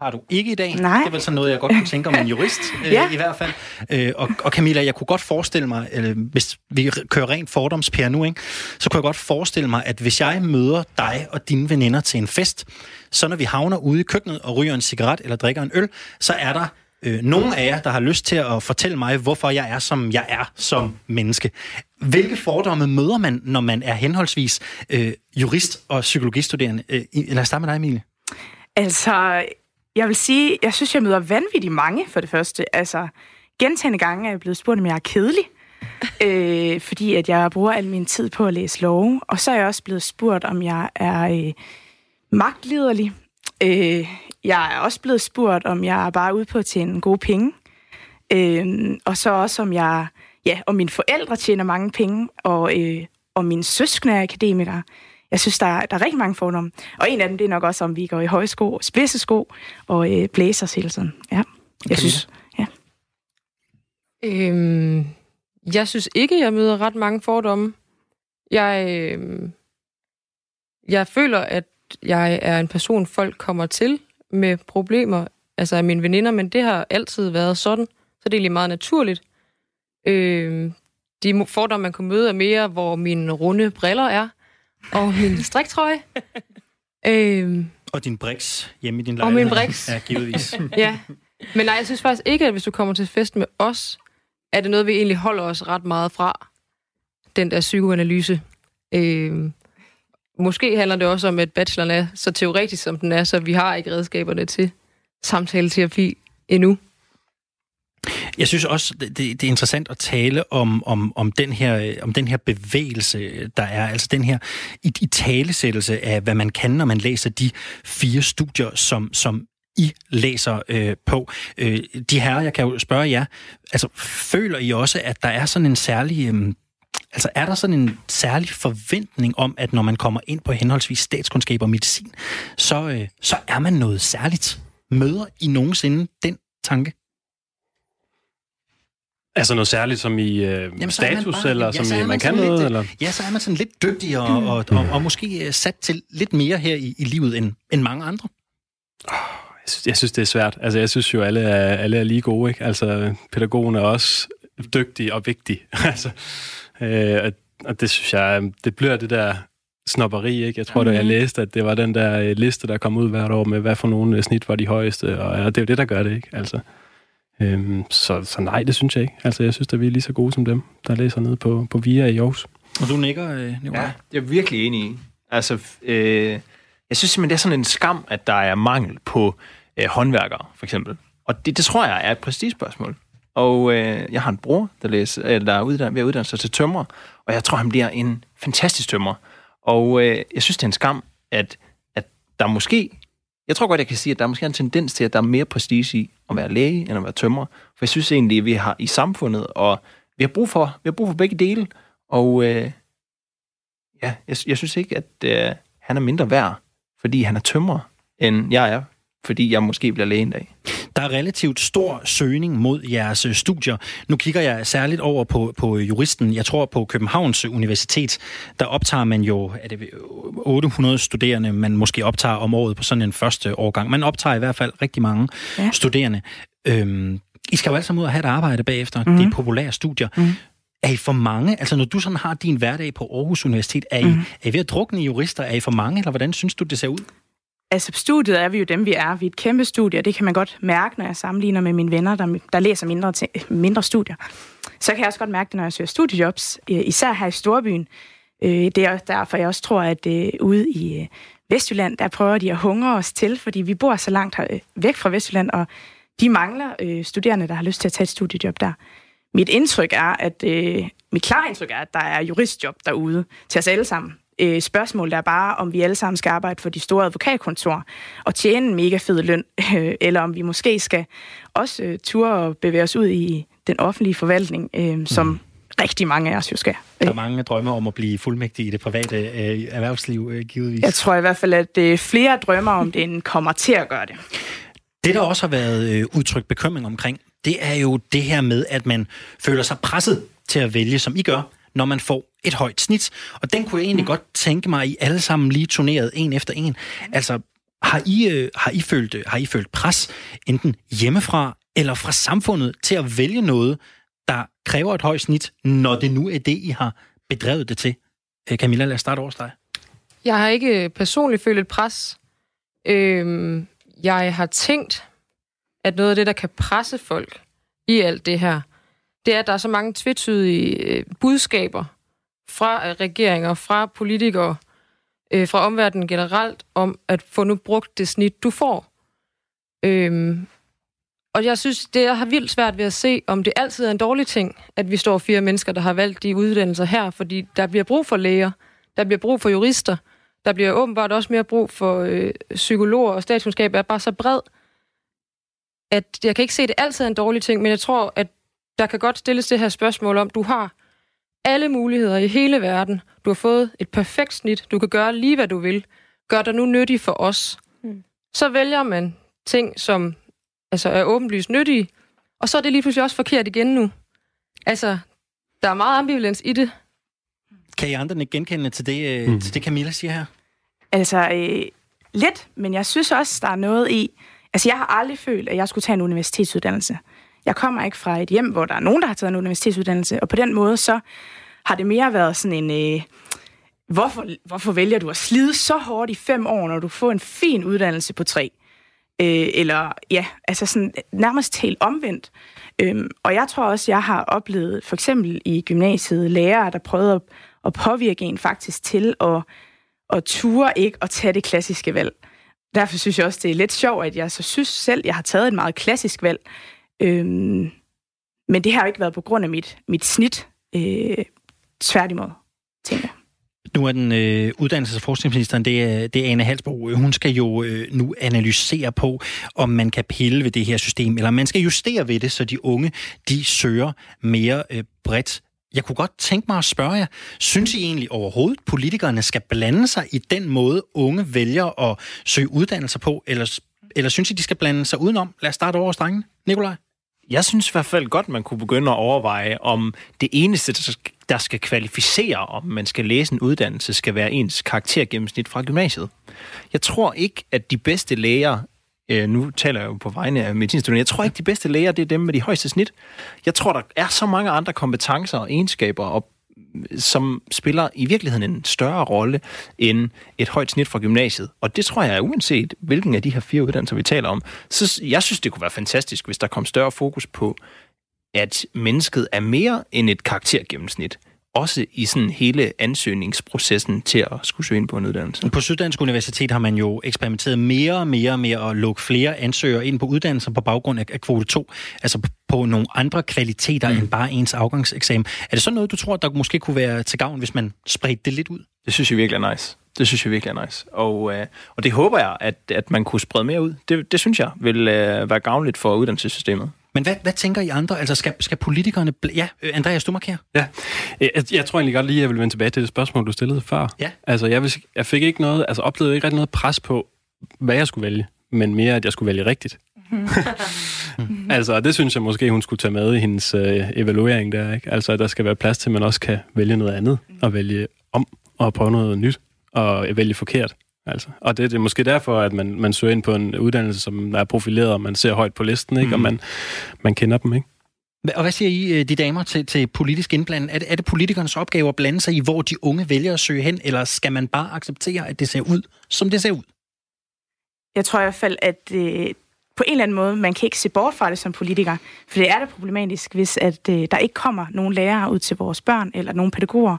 har du ikke i dag. Nej. Det er vel sådan noget, jeg godt kunne tænke om en jurist, øh, ja. i hvert fald. Øh, og, og Camilla, jeg kunne godt forestille mig, eller hvis vi kører rent fordomspær nu, ikke, så kunne jeg godt forestille mig, at hvis jeg møder dig og dine veninder til en fest, så når vi havner ude i køkkenet og ryger en cigaret eller drikker en øl, så er der øh, nogen af jer, der har lyst til at fortælle mig, hvorfor jeg er, som jeg er som menneske. Hvilke fordomme møder man, når man er henholdsvis øh, jurist og psykologistuderende? Øh, lad os starte med dig, Emilie. Altså, jeg vil sige, jeg synes, jeg møder vanvittigt mange for det første. Altså, gentagende gange er jeg blevet spurgt, om jeg er kedelig. øh, fordi at jeg bruger al min tid på at læse love. Og så er jeg også blevet spurgt, om jeg er øh, magtliderlig. Øh, jeg er også blevet spurgt, om jeg er bare ude på at tjene gode penge. Øh, og så også, om jeg, ja, om mine forældre tjener mange penge, og, øh, og mine søskende er akademikere jeg synes, der er, der er rigtig mange fordomme. Og en af dem, det er nok også, om vi går i høje sko, spidse sko og øh, blæser hele tiden. Ja, jeg synes, ja. Øhm, jeg synes ikke, jeg møder ret mange fordomme. Jeg, øh, jeg føler, at jeg er en person, folk kommer til med problemer, altså af mine veninder, men det har altid været sådan, så det er egentlig meget naturligt. Øh, de fordomme, man kan møde, er mere, hvor mine runde briller er, og min striktrøje. øhm, og din briks hjemme i din lejlighed. Og min briks. Ja, givetvis. ja. Men nej, jeg synes faktisk ikke, at hvis du kommer til fest med os, er det noget, vi egentlig holder os ret meget fra. Den der psykoanalyse. Øhm, måske handler det også om, at bacheloren er så teoretisk, som den er, så vi har ikke redskaberne til samtaleterapi endnu. Jeg synes også, det, det er interessant at tale om, om, om, den her, om den her bevægelse, der er. Altså den her i, i talesættelse af, hvad man kan, når man læser de fire studier, som, som I læser øh, på. Øh, de her, jeg kan jo spørge jer, altså føler I også, at der er sådan en særlig... Øh, Altså er der sådan en særlig forventning om, at når man kommer ind på henholdsvis statskundskab og medicin, så, øh, så er man noget særligt? Møder I nogensinde den tanke? Altså noget særligt som i øh, Jamen, status, bare, eller ja, som man, man kan noget? Lidt, eller? Ja, så er man sådan lidt dygtig og, og, og, og måske øh, sat til lidt mere her i, i livet end, end mange andre. Oh, jeg, synes, jeg synes, det er svært. Altså, jeg synes jo, alle er, alle er lige gode. Ikke? Altså, pædagogen er også dygtig og vigtig. altså, øh, og det synes jeg, det bliver det der snopperi, ikke? Jeg tror, mm-hmm. da jeg mhm. læste, at det var den der øh, liste, der kom ud hvert år med, hvad for nogle øh, snit var de højeste, og ja, det er jo det, der gør det, ikke? Altså, Øhm, så, så nej, det synes jeg ikke. Altså, jeg synes, at vi er lige så gode som dem, der læser ned på, på VIA i Aarhus. Og du nikker, øh, Ja, jeg er virkelig enig i. Altså, øh, Jeg synes simpelthen, det er sådan en skam, at der er mangel på øh, håndværkere, for eksempel. Og det, det tror jeg er et prestigespørgsmål. Og øh, jeg har en bror, der, læser, eller der er uddannet, ved at uddanne sig til tømrer, og jeg tror, han bliver en fantastisk tømrer. Og øh, jeg synes, det er en skam, at, at der måske... Jeg tror godt, jeg kan sige, at der er måske en tendens til, at der er mere prestige i at være læge, end at være tømrer. For jeg synes egentlig, at vi har i samfundet, og vi har brug for, vi har brug for begge dele. Og øh, ja, jeg, jeg synes ikke, at øh, han er mindre værd, fordi han er tømrer, end jeg er, fordi jeg måske bliver læge en dag. Der er relativt stor søgning mod jeres øh, studier. Nu kigger jeg særligt over på, på juristen. Jeg tror på Københavns Universitet, der optager man jo er det 800 studerende, man måske optager om året på sådan en første årgang. Man optager i hvert fald rigtig mange ja. studerende. Øhm, I skal jo alle sammen ud og have et arbejde bagefter. Mm. Det er populære studier. Mm. Er I for mange? Altså, når du sådan har din hverdag på Aarhus Universitet, er I, mm. er I ved at drukne i jurister? Er I for mange, eller hvordan synes du, det ser ud? Altså, studiet er vi jo dem, vi er. Vi er et kæmpe studie, og det kan man godt mærke, når jeg sammenligner med mine venner, der, der læser mindre, til, mindre studier. Så kan jeg også godt mærke det, når jeg søger studiejobs, øh, især her i Storbyen. Øh, det er derfor, jeg også tror, at øh, ude i Vestjylland, der prøver de at hungre os til, fordi vi bor så langt væk fra Vestjylland, og de mangler studerende, der har lyst til at tage et studiejob der. Mit indtryk er, at mit klare indtryk er, at der er juristjob derude til os alle sammen øh, spørgsmål, der er bare, om vi alle sammen skal arbejde for de store advokatkontorer og tjene en mega fed løn, øh, eller om vi måske skal også øh, ture og bevæge os ud i den offentlige forvaltning, øh, som mm. rigtig mange af os jo skal. Der er mange drømmer om at blive fuldmægtig i det private øh, erhvervsliv, øh, givetvis. Jeg tror i hvert fald, at øh, flere drømmer om det, end kommer til at gøre det. Det, der også har været øh, udtrykt bekymring omkring, det er jo det her med, at man føler sig presset til at vælge, som I gør, når man får et højt snit. Og den kunne jeg egentlig mm. godt tænke mig, at I alle sammen lige turneret en efter en. Altså, har I, øh, har, I følt, øh, har I følt pres, enten hjemmefra eller fra samfundet, til at vælge noget, der kræver et højt snit, når det nu er det, I har bedrevet det til? Øh, Camilla, lad os starte over dig. Jeg har ikke personligt følt et pres. Øhm, jeg har tænkt, at noget af det, der kan presse folk i alt det her, det er, at der er så mange tvetydige øh, budskaber fra øh, regeringer, fra politikere, øh, fra omverdenen generelt, om at få nu brugt det snit, du får. Øhm, og jeg synes, det er vildt svært ved at se, om det altid er en dårlig ting, at vi står fire mennesker, der har valgt de uddannelser her, fordi der bliver brug for læger, der bliver brug for jurister, der bliver åbenbart også mere brug for øh, psykologer, og statskundskab er bare så bred, at jeg kan ikke se, at det altid er en dårlig ting, men jeg tror, at der kan godt stilles det her spørgsmål om, du har alle muligheder i hele verden. Du har fået et perfekt snit. Du kan gøre lige, hvad du vil. Gør dig nu nyttig for os. Mm. Så vælger man ting, som altså, er åbenlyst nyttige, og så er det lige pludselig også forkert igen nu. Altså, der er meget ambivalens i det. Kan I andre genkende til det, mm. til det Camilla siger her? Altså, øh, lidt, men jeg synes også, der er noget i... Altså, jeg har aldrig følt, at jeg skulle tage en universitetsuddannelse. Jeg kommer ikke fra et hjem, hvor der er nogen, der har taget en universitetsuddannelse, og på den måde så har det mere været sådan en... Øh, hvorfor, hvorfor vælger du at slide så hårdt i fem år, når du får en fin uddannelse på tre? Øh, eller ja, altså sådan nærmest helt omvendt. Øhm, og jeg tror også, jeg har oplevet for eksempel i gymnasiet lærere, der prøvede at, at påvirke en faktisk til at, at ture ikke at tage det klassiske valg. Derfor synes jeg også, det er lidt sjovt, at jeg så synes selv, jeg har taget et meget klassisk valg. Øhm, men det har jo ikke været på grund af mit, mit snit. Øh, tværtimod, tænker jeg. Nu er den øh, uddannelses- og forskningsministeren, det er, det er Anne Halsbro. Hun skal jo øh, nu analysere på, om man kan pille ved det her system, eller man skal justere ved det, så de unge, de søger mere øh, bredt. Jeg kunne godt tænke mig at spørge jer, synes I egentlig overhovedet, politikerne skal blande sig i den måde, unge vælger at søge uddannelser på, eller, eller synes I, de skal blande sig udenom? Lad os starte over strengen. Nikolaj? Jeg synes i hvert fald godt, man kunne begynde at overveje, om det eneste, der skal kvalificere, om man skal læse en uddannelse, skal være ens karaktergennemsnit fra gymnasiet. Jeg tror ikke, at de bedste læger øh, nu taler jeg jo på vegne af medicinstuderende, jeg tror ikke, de bedste læger, det er dem med de højeste snit. Jeg tror, der er så mange andre kompetencer og egenskaber og som spiller i virkeligheden en større rolle end et højt snit fra gymnasiet. Og det tror jeg er uanset, hvilken af de her fire uddannelser, vi taler om. Så jeg synes, det kunne være fantastisk, hvis der kom større fokus på, at mennesket er mere end et karaktergennemsnit også i sådan hele ansøgningsprocessen til at skulle søge ind på en uddannelse. På Syddansk Universitet har man jo eksperimenteret mere og mere med at lukke flere ansøgere ind på uddannelser på baggrund af kvote 2, altså på nogle andre kvaliteter mm. end bare ens afgangseksamen. Er det så noget, du tror, der måske kunne være til gavn, hvis man spredte det lidt ud? Det synes jeg virkelig er nice. Det synes jeg virkelig er nice. Og, øh, og det håber jeg, at, at man kunne sprede mere ud. Det, det synes jeg vil øh, være gavnligt for uddannelsessystemet. Men hvad, hvad tænker I andre? Altså, skal, skal politikerne... Bl- ja, øh, Andreas, du markerer. Ja, jeg, jeg tror egentlig godt lige, jeg vil vende tilbage til det spørgsmål, du stillede før. Ja. Altså, jeg, vil, jeg fik ikke noget... Altså, oplevede ikke rigtig noget pres på, hvad jeg skulle vælge, men mere, at jeg skulle vælge rigtigt. altså, det synes jeg måske, hun skulle tage med i hendes øh, evaluering der, ikke? Altså, der skal være plads til, at man også kan vælge noget andet, og vælge om, og prøve noget nyt, og vælge forkert. Altså. Og det, det er måske derfor, at man, man søger ind på en uddannelse, som er profileret, og man ser højt på listen, ikke? Mm. og man, man kender dem. Ikke? Og hvad siger I, øh, de damer, til, til politisk indblanding? Er det, er det politikernes opgave at blande sig i, hvor de unge vælger at søge hen, eller skal man bare acceptere, at det ser ud, som det ser ud? Jeg tror i hvert fald, at øh, på en eller anden måde, man kan ikke se bort fra det som politiker, for det er da problematisk, hvis at øh, der ikke kommer nogen lærere ud til vores børn, eller nogen pædagoger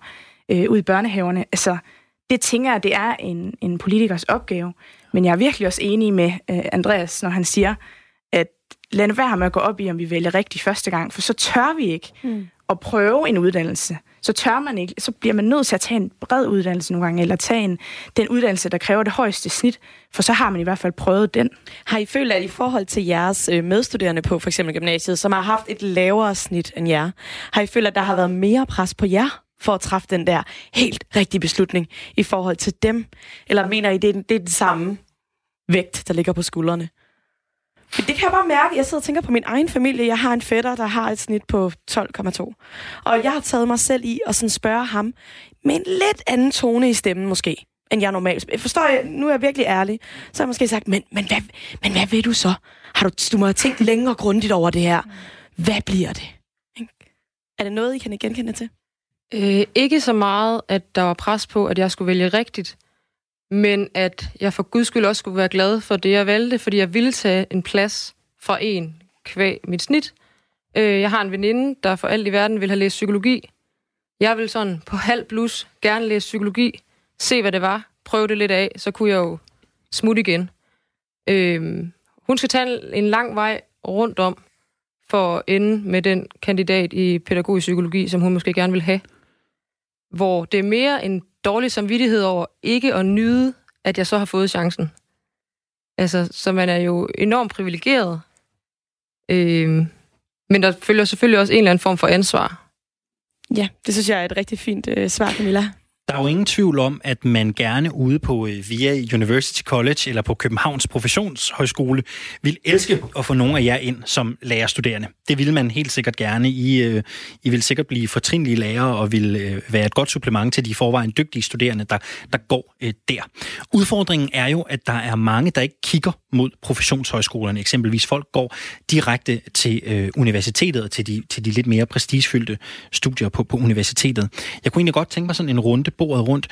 øh, ud i børnehaverne. Altså, det tænker jeg, det er en, en politikers opgave. Men jeg er virkelig også enig med øh, Andreas, når han siger, at lad være med at gå op i, om vi vælger rigtigt første gang, for så tør vi ikke mm. at prøve en uddannelse. Så tør man ikke, så bliver man nødt til at tage en bred uddannelse nogle gange, eller tage en, den uddannelse, der kræver det højeste snit, for så har man i hvert fald prøvet den. Har I følt, at i forhold til jeres øh, medstuderende på for eksempel gymnasiet, som har haft et lavere snit end jer, har I følt, at der har været mere pres på jer for at træffe den der helt rigtige beslutning i forhold til dem? Eller mener I, det er, det er den samme vægt, der ligger på skuldrene? For det kan jeg bare mærke. Jeg sidder og tænker på min egen familie. Jeg har en fætter, der har et snit på 12,2. Og jeg har taget mig selv i at sådan spørge ham med en lidt anden tone i stemmen måske, end jeg normalt. Forstår jeg? Nu er jeg virkelig ærlig. Så har jeg måske sagt, men, men, hvad, men hvad vil du så? Har du, du må have tænkt længere grundigt over det her. Hvad bliver det? Er det noget, I kan genkende til? Øh, ikke så meget, at der var pres på, at jeg skulle vælge rigtigt, men at jeg for guds skyld også skulle være glad for det, jeg valgte, fordi jeg ville tage en plads fra en kvæg mit snit. Øh, jeg har en veninde, der for alt i verden vil have læst psykologi. Jeg vil sådan på halv blus gerne læse psykologi, se hvad det var, prøve det lidt af, så kunne jeg jo smutte igen. Øh, hun skal tage en lang vej rundt om for at ende med den kandidat i pædagogisk psykologi, som hun måske gerne vil have hvor det er mere en dårlig samvittighed over ikke at nyde, at jeg så har fået chancen. Altså, så man er jo enormt privilegeret. Øh, men der følger selvfølgelig også en eller anden form for ansvar. Ja, det synes jeg er et rigtig fint øh, svar, Camilla. Der er jo ingen tvivl om, at man gerne ude på øh, VIA University College eller på Københavns Professionshøjskole vil elske at få nogle af jer ind som lærerstuderende. Det vil man helt sikkert gerne. I, øh, I vil sikkert blive fortrinlige lærere og vil øh, være et godt supplement til de forvejen dygtige studerende, der, der går der. Udfordringen er jo, at der er mange, der ikke kigger mod professionshøjskolerne. Eksempelvis folk går direkte til øh, universitetet og til de, til de lidt mere prestigefyldte studier på, på universitetet. Jeg kunne egentlig godt tænke mig sådan en runde bordet rundt.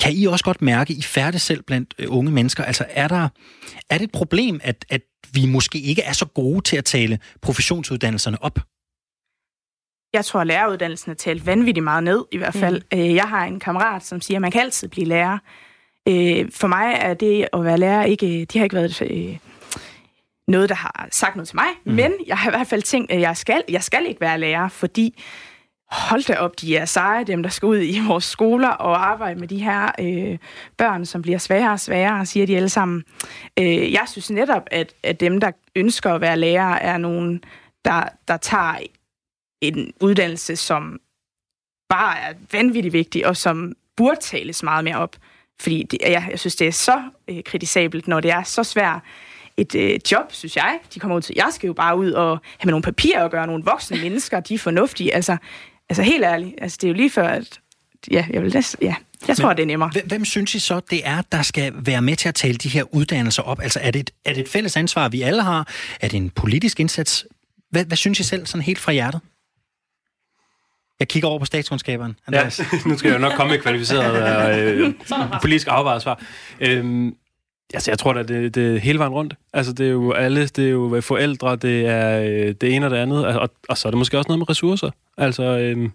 Kan I også godt mærke, I færde selv blandt øh, unge mennesker? Altså er, der, er det et problem, at, at vi måske ikke er så gode til at tale professionsuddannelserne op? Jeg tror, at læreruddannelsen er talt vanvittigt meget ned, i hvert fald. Mm. Jeg har en kammerat, som siger, at man kan altid blive lærer. Øh, for mig er det at være lærer ikke, det har ikke været noget, der har sagt noget til mig, mm. men jeg har i hvert fald tænkt, at jeg skal, jeg skal ikke være lærer, fordi hold da op, de er seje, dem der skal ud i vores skoler og arbejde med de her øh, børn, som bliver sværere og sværere, siger de alle sammen. Øh, jeg synes netop, at, at dem, der ønsker at være lærer, er nogen, der, der tager en uddannelse, som bare er vanvittigt vigtig, og som burde tales meget mere op. Fordi det, jeg, jeg synes, det er så øh, kritisabelt, når det er så svært et øh, job, synes jeg. De kommer ud til, jeg skal jo bare ud og have med nogle papirer og gøre nogle voksne mennesker, de er fornuftige. Altså, altså helt ærligt, altså, det er jo lige før, at ja, jeg vil næsten, ja, jeg tror, Men, det er nemmere. Hvem, hvem synes I så, det er, der skal være med til at tale de her uddannelser op? Altså er det, et, er det et fælles ansvar, vi alle har? Er det en politisk indsats? Hvad, hvad synes I selv, sådan helt fra hjertet? Jeg kigger over på statskundskaberen. Ja, nu skal jeg jo nok komme med kvalificeret øh, politisk afvejet svar. Øhm, altså, jeg tror da, det, det er hele vejen rundt. Altså, det er jo alle, det er jo forældre, det er øh, det ene og det andet, og, og så er det måske også noget med ressourcer. Altså, øhm,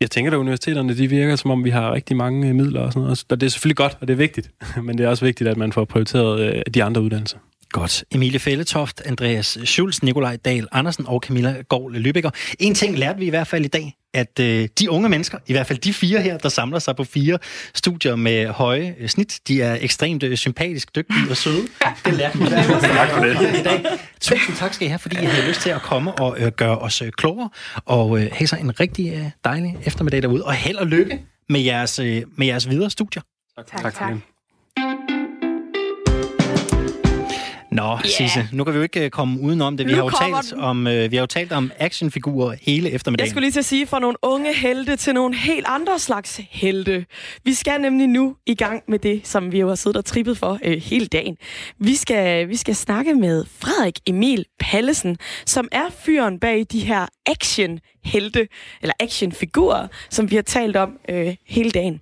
Jeg tænker, at universiteterne de virker, som om vi har rigtig mange øh, midler og sådan noget. Og det er selvfølgelig godt, og det er vigtigt. Men det er også vigtigt, at man får prioriteret øh, de andre uddannelser. Godt. Emilie Fælletoft, Andreas Schulz, Nikolaj Dahl Andersen og Camilla Gård Lybækker. En ting lærte vi i hvert fald i dag, at øh, de unge mennesker, i hvert fald de fire her, der samler sig på fire studier med høje øh, snit, de er ekstremt øh, sympatisk dygtige og søde. Det lærte vi i hvert fald Tak for det. i dag. Tusind tak skal I have, fordi I havde lyst til at komme og øh, gøre os øh, klogere. Og øh, have så en rigtig øh, dejlig eftermiddag derude. Og held og lykke med jeres, øh, med jeres videre studier. Tak, tak. tak. Nå, yeah. Sisse, nu kan vi jo ikke øh, komme udenom det. Vi Nu har jo talt den. om, øh, vi har jo talt om actionfigurer hele Jeg eftermiddagen. skulle lige til at sige, fra nogle unge helte til nogle helt andre slags helte. Vi skal nemlig nu i gang med det, som vi jo har siddet og trippet for øh, hele dagen. Vi skal, vi skal snakke med Frederik Emil Pallesen, som er fyren bag de her action-helte, eller actionfigurer, som vi har talt om øh, hele dagen.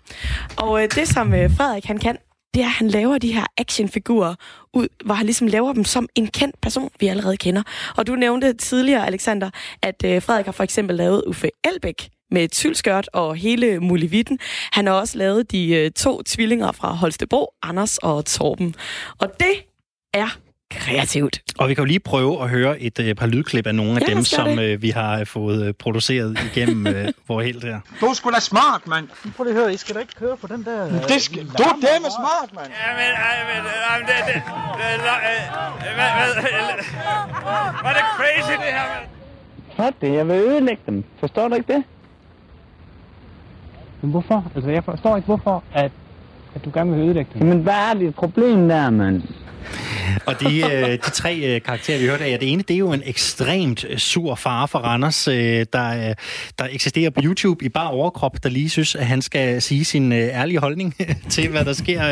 Og øh, det, som øh, Frederik han kan, det er, at han laver de her actionfigurer, ud, hvor han ligesom laver dem som en kendt person, vi allerede kender. Og du nævnte tidligere, Alexander, at øh, Frederik har for eksempel lavet Uffe Elbæk med tylskørt og hele mulivitten. Han har også lavet de øh, to tvillinger fra Holstebro, Anders og Torben. Og det er kreativt. Og vi kan jo lige prøve at høre et øh, par lydklip af nogle af Ja, dem, som øh, vi har øh, fået øh, produceret igennem øh, vores helt her. Du er sgu da smart, mand. Prøv lige at høre, I skal da ikke køre på den der... Det skal, du er dæmme smart, mand. Jamen, jamen, jamen, det, det, det, det, hvad, hvad, var det crazy, det her, mand? Er det? Jeg vil ødelægge dem. Forstår du ikke det? Men hvorfor? Altså, jeg forstår ikke, hvorfor at, at du gerne vil ødelægge dem. Jamen, hvad er dit problem der, mand? Og de, øh, de tre øh, karakterer, vi hørte af, det ene, det er jo en ekstremt øh, sur far for Randers, der, der eksisterer på YouTube i bare overkrop, der lige synes, at han skal sige sin ærlige holdning til, hvad der sker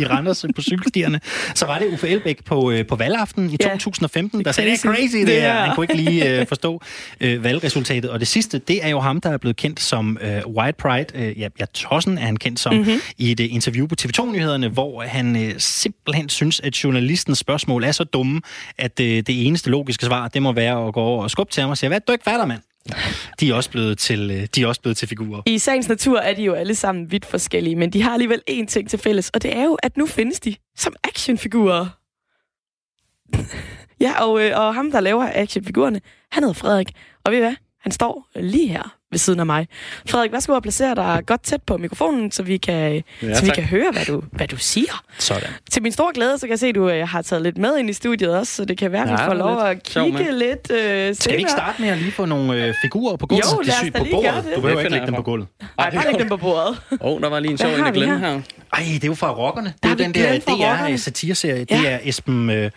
i Randers på cykelstierne. Så var det Uffe Elbæk på, på valgaften i Ja, 2015, der sagde, det er crazy. det, her. er- Han kunne ikke lige forstå valgresultatet. Og det sidste, det er jo ham, der er blevet kendt som White Pride. Ja, ja, Tossen er han kendt som Mhm. mm-hmm. i et interview på TV2-nyhederne, hvor han simpelthen synes, at journalistens spørgsmål er så dumme, at øh, det eneste logiske svar, det må være at gå over og skubbe til ham og sige, hvad du ikke fatter, mand? De er også blevet til, øh, de er også blevet til figurer. I sagens natur er de jo alle sammen vidt forskellige, men de har alligevel én ting til fælles, og det er jo, at nu findes de som actionfigurer. ja, og, øh, og ham, der laver actionfigurerne, han hedder Frederik. Og ved I hvad? Han står lige her ved siden af mig. Frederik, værsgo at placere dig godt tæt på mikrofonen, så vi kan, Ja, så vi tak. kan høre, hvad du, hvad du siger. Sådan. Til min store glæde, så kan jeg se, at du øh, har taget lidt med ind i studiet også, så det kan være, at vi får lov lidt at sjov kigge med. lidt øh, Skal vi ikke starte med at lige få nogle øh, figurer på gulvet? Jo, Det lad er os da på lige gøre det. Du behøver ikke lægge dem jeg på gulvet. Nej, bare læg dem på bordet. Åh, oh, der var lige en sjov en, jeg glemte her? Ej, det er jo fra rockerne. Det Der er den der glemt fra rockerne. DR satireserie. Ja. Det er Esben... Øh,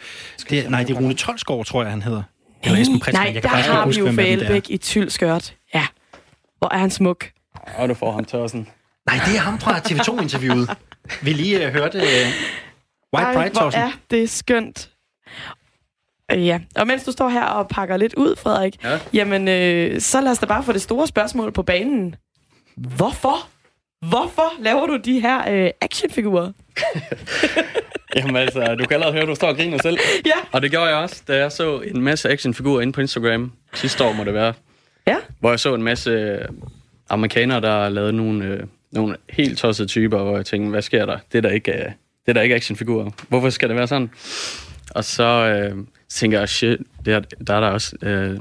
det er, nej, det er Rune Tolsgaard, tror jeg, han hedder. Eller Esben Pressmann. Nej, jeg der kan ikke har vi huske, jo. Fælbæk i tyldskørt. Ja. Hvor er han smuk. Og du får ham tørsen. Nej, det er ham fra TV2-interviewet. Vi lige uh, hørte uh, White Ej, Pride Torsen. er det skønt. Øh, Ja, og mens du står her og pakker lidt ud, Frederik, Ja. jamen, øh, så lad os da bare få det store spørgsmål på banen. Hvorfor? Hvorfor laver du de her øh, actionfigurer? Jamen altså, du kan allerede høre, at du står og griner selv. Ja. Og det gjorde jeg også, da jeg så en masse actionfigurer inde på Instagram. Sidste år må det være. Ja. Hvor jeg så en masse øh, amerikanere, der lavede nogle, øh, nogle helt tossede typer, hvor jeg tænkte, hvad sker der? Det er da ikke, øh, det er da ikke actionfigurer. Hvorfor skal det være sådan? Og så øh, tænker jeg, shit, det er, der er der også... Øh,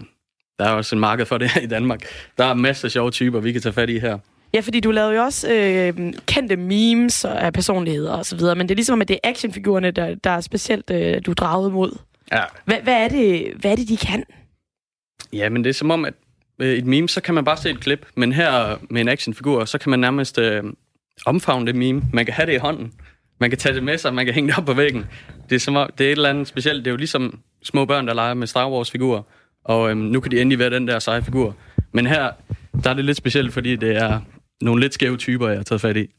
der er også en marked for det her i Danmark. Der er masser af sjove typer, vi kan tage fat i her. Ja, fordi du lavede jo også øh, kendte memes af personligheder og så videre, men det er ligesom, at det er actionfigurerne, der, der er specielt, øh, du er draget mod. Ja. Hvad, hvad, er det, hvad er det, de kan? Ja, men det er som om, at øh, Øh, et meme, så kan man bare se et klip, men her med en actionfigur, så kan man nærmest øh, omfavne det meme. Man kan have det i hånden. Man kan tage det med sig, man kan hænge det op på væggen. Det er, som det er et eller andet specielt. Det er jo ligesom små børn, der leger med Star Wars-figurer. Og øhm, nu kan de endelig være den der seje figur. Men her, der er det lidt specielt, fordi det er nogle lidt skæve typer, jeg har taget fat i.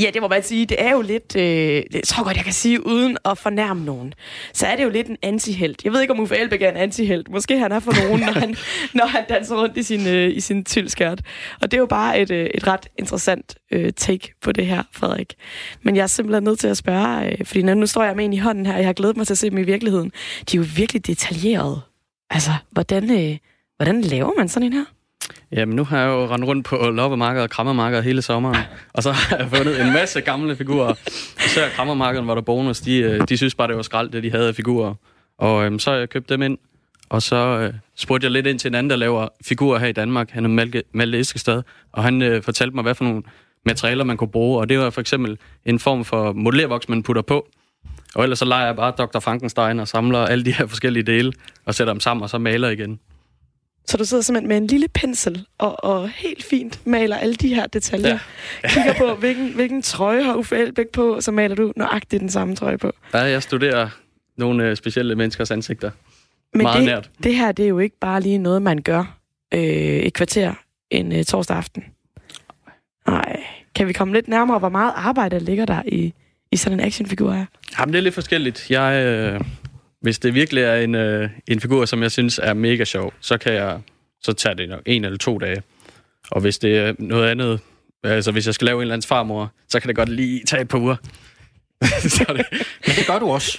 Ja, det må man sige. Det er jo lidt, øh, jeg tror godt, jeg kan sige, uden at fornærme nogen, så er det jo lidt en antihelt. Jeg ved ikke, om Uffe Elbæk er en antihelt. Måske han er for nogen, når han, når han danser rundt i sin, øh, i sin tylskært. Og det er jo bare et, øh, et ret interessant øh, take på det her, Frederik. Men jeg er simpelthen nødt til at spørge, øh, fordi nu, står jeg med en i hånden her, og jeg har glædet mig til at se dem i virkeligheden. De er jo virkelig detaljerede. Altså, hvordan, øh, hvordan laver man sådan en her? Jamen, nu har jeg jo rendt rundt på loppemarkedet og krammermarkedet hele sommeren. Og så har jeg fundet en masse gamle figurer. Især krammermarkedet var der bonus. De, øh, de synes bare, det var skrald, det de havde af figurer. Og øhm, så har jeg købt dem ind. Og så øh, spurgte jeg lidt ind til en anden, der laver figurer her i Danmark. Han er Malte, Malte Eskestad, Og han øh, fortalte mig, hvad for nogle materialer, man kunne bruge. Og det var for eksempel en form for modellervoks, man putter på. Og ellers så leger jeg bare Dr. Frankenstein og samler alle de her forskellige dele, og sætter dem sammen, og så maler igen. Så du sidder simpelthen med en lille pensel og, og helt fint maler alle de her detaljer. Ja. Kigger på, hvilken, hvilken trøje har Uffe Elbæk på, og så maler du nøjagtigt den samme trøje på. Ja, jeg studerer nogle øh, specielle menneskers ansigter. Men Meget det, nært. det her, det er jo ikke bare lige noget, man gør øh, et kvarter en øh, torsdag aften. Nej. Kan vi komme lidt nærmere, hvor meget arbejde ligger der i, i sådan en actionfigur her? Jamen, det er lidt forskelligt. Jeg, øh, hvis det virkelig er en, øh, en figur, som jeg synes er mega sjov, så kan jeg så tager det nok en eller to dage. Og hvis det er noget andet, altså hvis jeg skal lave en eller andens farmor, så kan det godt lige tage et par uger. så det, Men det gør du også.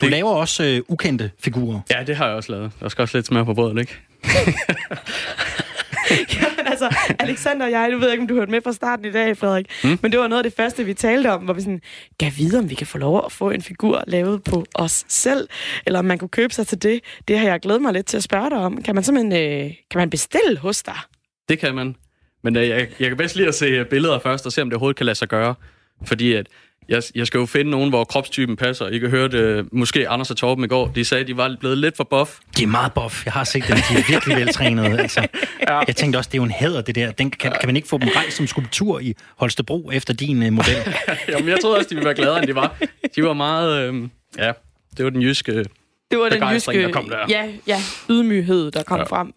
Du det... laver også øh, ukendte figurer. Ja, det har jeg også lavet. Der skal også lidt smør på brødet, ikke? Jamen altså, Alexander og jeg, du ved ikke, om du hørte med fra starten i dag, Frederik, mm. men det var noget af det første, vi talte om, hvor vi sådan, gav videre, om vi kan få lov at få en figur lavet på os selv, eller om man kunne købe sig til det. Det har jeg glædet mig lidt til at spørge dig om. Kan man simpelthen øh, kan man bestille hos dig? Det kan man. Men øh, jeg, jeg kan bedst lige at se billeder først, og se, om det overhovedet kan lade sig gøre. Fordi at jeg, jeg skal jo finde nogen, hvor kropstypen passer. I kan høre det, måske Anders og Torben i går, de sagde, at de var blevet lidt for buff. De er meget buff. Jeg har set dem. De er virkelig veltrænede. Altså. Ja. Jeg tænkte også, det er jo en hæder, det der. Den, kan, kan man ikke få dem rejst som skulptur i Holstebro efter din uh, model? Jamen, jeg troede også, de ville være gladere, end de var. De var meget... Øh, ja, det var den jyske Det var den jyske, der kom der. ja, ja, ydmyghed, der kom ja. frem.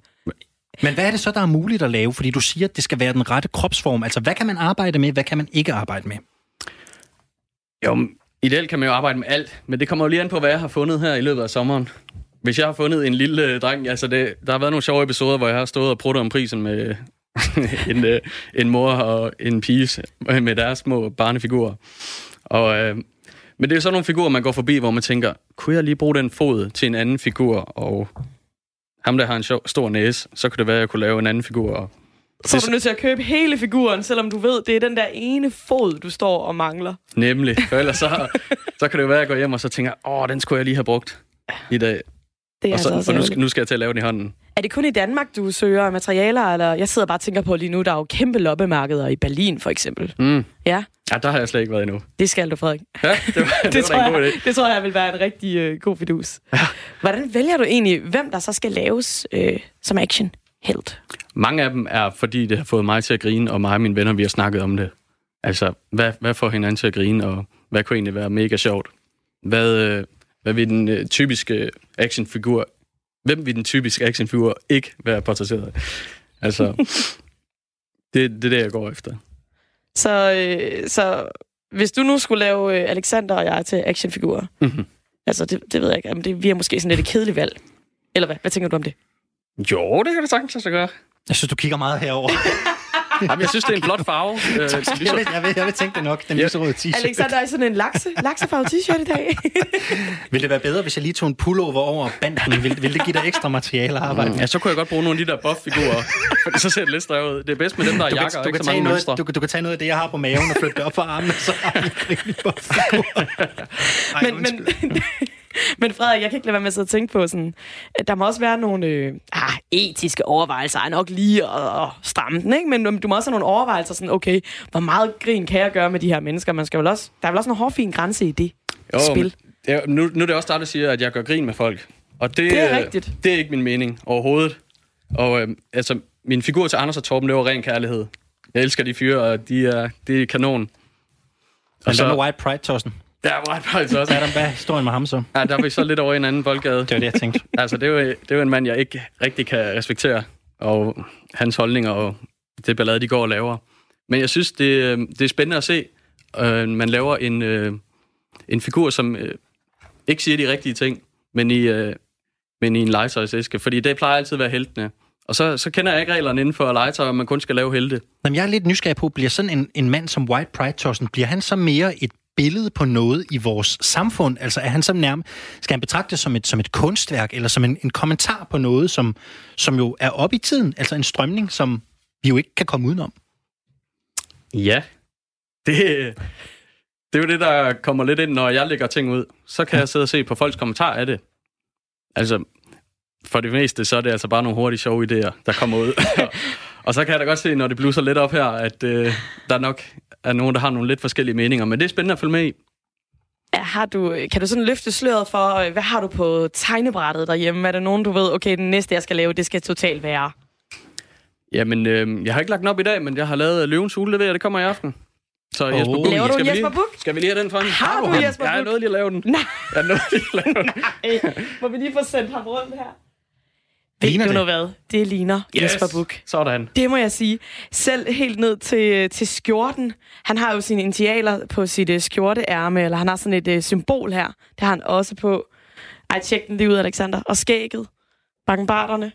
Men hvad er det så, der er muligt at lave? Fordi du siger, at det skal være den rette kropsform. Altså, hvad kan man arbejde med? Hvad kan man ikke arbejde med? Jo, ideelt kan man jo arbejde med alt, men det kommer jo lige an på, hvad jeg har fundet her i løbet af sommeren. Hvis jeg har fundet en lille øh, dreng, altså det, der har været nogle sjove episoder, hvor jeg har stået og pruttet om prisen med en, øh, en mor og en pige med deres små barnefigurer. Og, øh, men det er sådan nogle figurer, man går forbi, hvor man tænker, kunne jeg lige bruge den fod til en anden figur, og ham der har en sjov, stor næse, så kunne det være, at jeg kunne lave en anden figur. Og så er du nødt til at købe hele figuren, selvom du ved, det er den der ene fod, du står og mangler. Nemlig, for ellers så, så kan det jo være, at jeg går hjem og så tænker, åh, den skulle jeg lige have brugt i dag. Det er og, så, altså og nu, skal, nu skal jeg til at lave den i hånden. Er det kun i Danmark, du søger materialer? Eller jeg sidder bare og tænker på lige nu, der er jo kæmpe loppemarkeder i Berlin, for eksempel. Mm. Ja, Ja, der har jeg slet ikke været endnu. det skal du, Frederik. Ja, det var, det, det, var tror da en god jeg, det tror jeg vil være en rigtig øh, god fidus. Ja. Hvordan vælger du egentlig, hvem der så skal laves øh, som action helt? Mange af dem er, fordi det har fået mig til at grine, og mig og mine venner, vi har snakket om det. Altså, hvad, hvad får hinanden til at grine, og hvad kunne egentlig være mega sjovt? Hvad, øh, hvad vil den øh, typiske actionfigur, hvem vil den typiske actionfigur ikke være portrætteret af? Altså, det, det er det, jeg går efter. Så, øh, så hvis du nu skulle lave øh, Alexander og jeg til actionfigurer, Mhm. altså det, det ved jeg ikke, om det vi er måske sådan lidt et kedeligt valg. Eller hvad? Hvad tænker du om det? Jo, det kan det sagtens sig gøre. Jeg synes, du kigger meget herover. Jamen, jeg synes, det er en flot farve. Øh, jeg, vil, jeg, vil, jeg vil tænke det nok, den lyserøde t-shirt. Alexander er sådan en lakse, laksefarvet t-shirt i dag. Vil det være bedre, hvis jeg lige tog en pullover over banden? Vil, vil det give dig ekstra materiale at arbejde med? Ja, så kunne jeg godt bruge nogle af de der buff-figurer, så ser det lidt større ud. Det er bedst med dem, der er du jakker kan, og du, ikke kan så mange noget, mønstre. du, kan- du kan tage noget af det, jeg har på maven og flytte det op på armen, så har vi en rigtig buff-figur. Ej, men, men, men Frederik, jeg kan ikke lade være med at sidde og tænke på sådan, at der må også være nogle øh, ah, etiske overvejelser, er nok lige at, at stramme den, ikke? Men du må også have nogle overvejelser sådan, okay, hvor meget grin kan jeg gøre med de her mennesker? Man skal vel også, der er vel også en hårfin grænse i det Jo, spil. men Det er, nu, nu er det også dig, der siger, at jeg gør grin med folk. Og det, Det er øh, rigtigt. Det er ikke min mening overhovedet. Og øh, altså, min figur til Anders og Torben, det var ren kærlighed. Jeg elsker de fyre, og de er, de er kanon. Men hvad med White Pride, Ja, White Pride også. Hvad er der hvad er historien med ham så? Ja, der er vi så lidt over i en anden boldgade. Det var det, jeg tænkte. altså, det er, jo, det er jo en mand, jeg ikke rigtig kan respektere. Og hans holdninger og det ballade, de går og laver. Men jeg synes, det, øh, det er spændende at se. Øh, man laver en, øh, en figur, som øh, ikke siger de rigtige ting, men i, øh, men i en legetøjsæske. Fordi det plejer altid at være heltene. Og så, så kender jeg ikke reglerne inden for legetøj, om man kun skal lave helte. Jamen, jeg er lidt nysgerrig på, bliver sådan en, en mand som White Pride, Thorsten, bliver han så mere et billede på noget i vores samfund? Altså er han som nærmest, skal han betragtes som et, som et kunstværk, eller som en, en kommentar på noget, som, som jo er op i tiden? Altså en strømning, som vi jo ikke kan komme udenom? Ja, det, det er jo det, der kommer lidt ind, når jeg lægger ting ud. Så kan jeg sidde og se på folks kommentarer af det. Altså, for det meste, så er det altså bare nogle hurtige sjove idéer, der kommer ud. og så kan jeg da godt se, når det bluser lidt op her, at øh, der nok er nogen, der har nogle lidt forskellige meninger. Men det er spændende at følge med i. Har du, kan du sådan løfte sløret for, øh, hvad har du på tegnebrættet derhjemme? Er der nogen, du ved, okay, den næste, jeg skal lave, det skal totalt være? Jamen, øh, jeg har ikke lagt den op i dag, men jeg har lavet Løvens Hule, det ved jeg, det kommer i aften. Så Oh. Jesper Buch, Laver du skal, en vi Jesper lige, Buch? skal vi lige have den frem? Har du den? Jesper Jeg er Buch? nødt til at lave den. Nej. Jeg er nødt til at lave den. Nej. Må vi lige få sendt ham rundt her? Ved Ligner du det? nu hvad? Det ligner Yes. Jesper Buch. Sådan. Det må jeg sige. Selv helt ned til, til skjorten. Han har jo sine initialer på sit uh, skjorteærme, eller han har sådan et uh, symbol her. Det har han også på. Ej, tjek den lige ud, Alexander. Og skægget. Bakkenbarterne.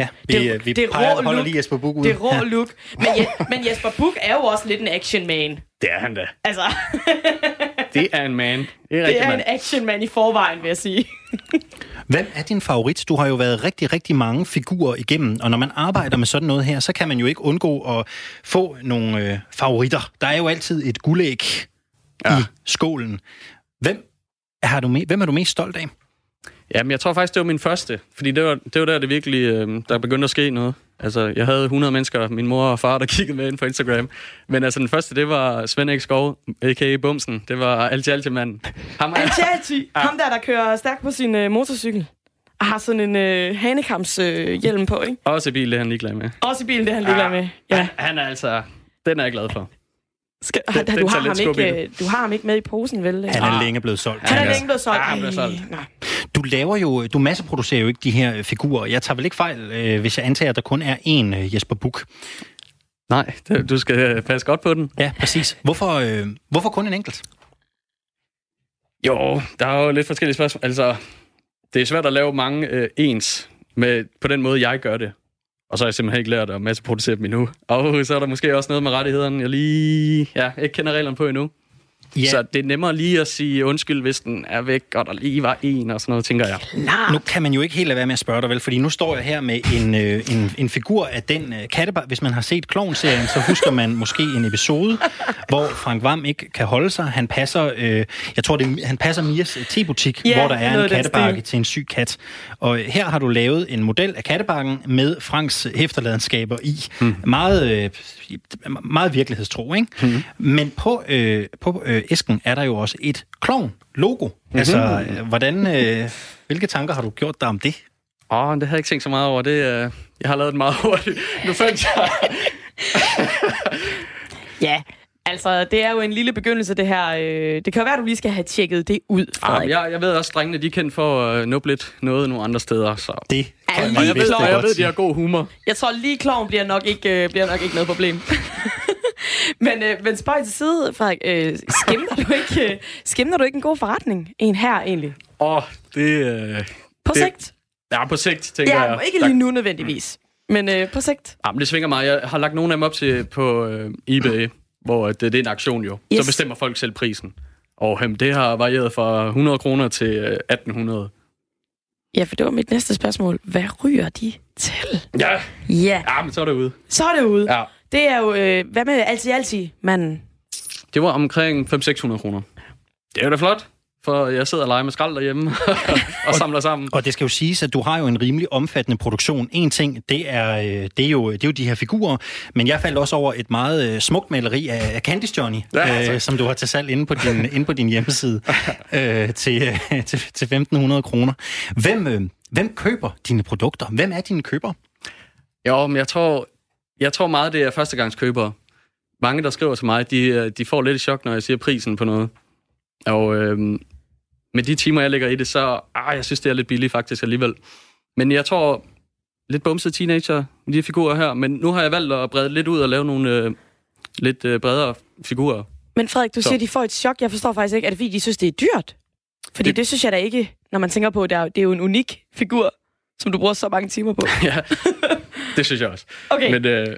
Ja, vi, Det- det, vi det er peger, rå holder look. lige Jesper Buch ud. Det er rå Ja. look. Men, Je- men Jesper Buch er jo også lidt en action man. Det er han da. Altså, Det er en man. Det er, det er mand. en action man i forvejen, vil jeg sige. Hvem er din favorit? Du har jo været rigtig, rigtig mange figurer igennem, og når man arbejder med sådan noget her, så kan man jo ikke undgå at få nogle øh, favoritter. Der er jo altid et guldæg ja. i skålen. Hvem, har du me- hvem er du mest stolt af? Jamen, jeg tror faktisk, det var min første. Fordi det var, det var der, det virkelig, øh, der begyndte at ske noget. Altså, jeg havde 100 mennesker, min mor og far, der kiggede med ind på Instagram. Men altså, den første, det var Svend Erik Skov, a.k.a. Bumsen. Det var Alti Alti manden. Ham, altid. Ham der, der kører stærkt på sin øh, motorcykel. Og har sådan en øh, hanekams øh, hjelm på, ikke? Også i bil, det er han ligeglad med. Også i bilen, det er han ligeglad med. Ja. Han er altså... Den er jeg glad for. Skal, Den- du, den har ham ikke, øh, du har ham ikke med i posen, vel? Han er længe blevet solgt. Han er længe blevet solgt. Ja, han blev Ej, solgt. nej. Du laver jo, du masseproducerer jo ikke de her figurer. Jeg tager vel ikke fejl, øh, hvis jeg antager, at der kun er én øh, Jesper Buch. Nej, du skal øh, passe godt på den. Ja, præcis. Hvorfor, øh, hvorfor kun en enkelt? Jo, der er jo lidt forskellige spørgsmål. Altså, det er svært at lave mange øh, ens med, på den måde, jeg gør det. Og så har jeg simpelthen ikke lært at masseproducere dem endnu. Og så er der måske også noget med rettighederne, jeg lige ja, ikke kender reglerne på endnu. Ja. Så det er nemmere lige at sige undskyld, hvis den er væk, og der lige var en og sådan noget, tænker jeg. Nu kan man jo ikke helt lade være med at spørge dig, vel? Fordi nu står jeg her med en, øh, en, en figur af den øh, kattebar. Hvis man har set Klovn-serien, så husker man måske en episode, hvor Frank Vam ikke kan holde sig. Han passer, øh, jeg tror, det er, han passer Mias øh, tebutik, Ja, hvor der er en kattebakke til en syg kat. Og øh, her har du lavet en model af kattebakken med Franks efterladenskaber i. Mm. Meget, øh, meget virkelighedstro, ikke? Mm. Men på, øh, på øh, æsken er der jo også et klovn-logo. Mm-hmm. Altså, øh, hvordan, øh, hvilke tanker har du gjort dig om det? Åh, oh, det har jeg ikke tænkt så meget over. Det, øh, jeg har lavet den meget hurtigt. Nu fandt jeg... Ja, altså, det er jo en lille begyndelse, det her. Øh, det kan jo være, at du lige skal have tjekket det ud, Ah, Frederik. men jeg, jeg ved også, at drengene de er kendt for at øh, nuppe lidt noget nogle andre steder. Så. Det kan og man jeg ved, jeg ved, de har god humor. Jeg tror lige, kloven bliver nok ikke, øh, bliver nok ikke noget problem. men, øh, men spøj til side, Frederik. Øh, skimter, du ikke, øh, skimter du ikke en god forretning? En her, egentlig? Åh, oh, det... Øh, På det, sigt? Ja, på sigt, tænker Ja, jeg. ikke lige nu nødvendigvis. Men øh, på sigt. Ja, men det svinger mig. Jeg har lagt nogle af dem op til på øh, eBay, hvor det, det er en aktion jo. Yes. Så bestemmer folk selv prisen. Og øh, det har varieret fra 100 kroner til øh, 1800. Ja, for det var mit næste spørgsmål. Hvad ryger de til? Ja. Ja. Ja, men så er det ude. Så er det ude. Ja. Det er jo, øh, hvad med altid, altid, manden? Det var omkring 500-600 kroner. Det er jo da flot, for jeg sidder og leger med skrald derhjemme og samler sammen. Og det skal jo siges, at du har jo en rimelig omfattende produktion. En ting, det er, øh, det er, jo, det er jo de her figurer, men jeg faldt også over et meget øh, smukt maleri af, Candice Johnny, Ja, øh, som du har til salg inde på din, inde på din hjemmeside øh, til, øh, til, til 1.500 kroner. Hvem, øh, hvem køber dine produkter? Hvem er dine købere? Jo, men jeg tror, jeg tror meget, det er førstegangskøbere. Mange, der skriver til mig, de, øh, de får lidt et chok, når jeg siger prisen på noget. Og øhm, med de timer, jeg lægger i det, så ah, jeg synes, det er lidt billigt faktisk alligevel. Men jeg tror, lidt bumset teenager, de her figurer her. Men nu har jeg valgt at brede lidt ud og lave nogle øh, lidt øh, bredere figurer. Men Frederik, du Så. siger, de får et chok. Jeg forstår faktisk ikke. Er det fordi, de synes, det er dyrt? Fordi det, Det- synes jeg da ikke, når man tænker på, det er, det er jo en unik figur, som du bruger så mange timer på. ja, det synes jeg også. Okay. Men, øh,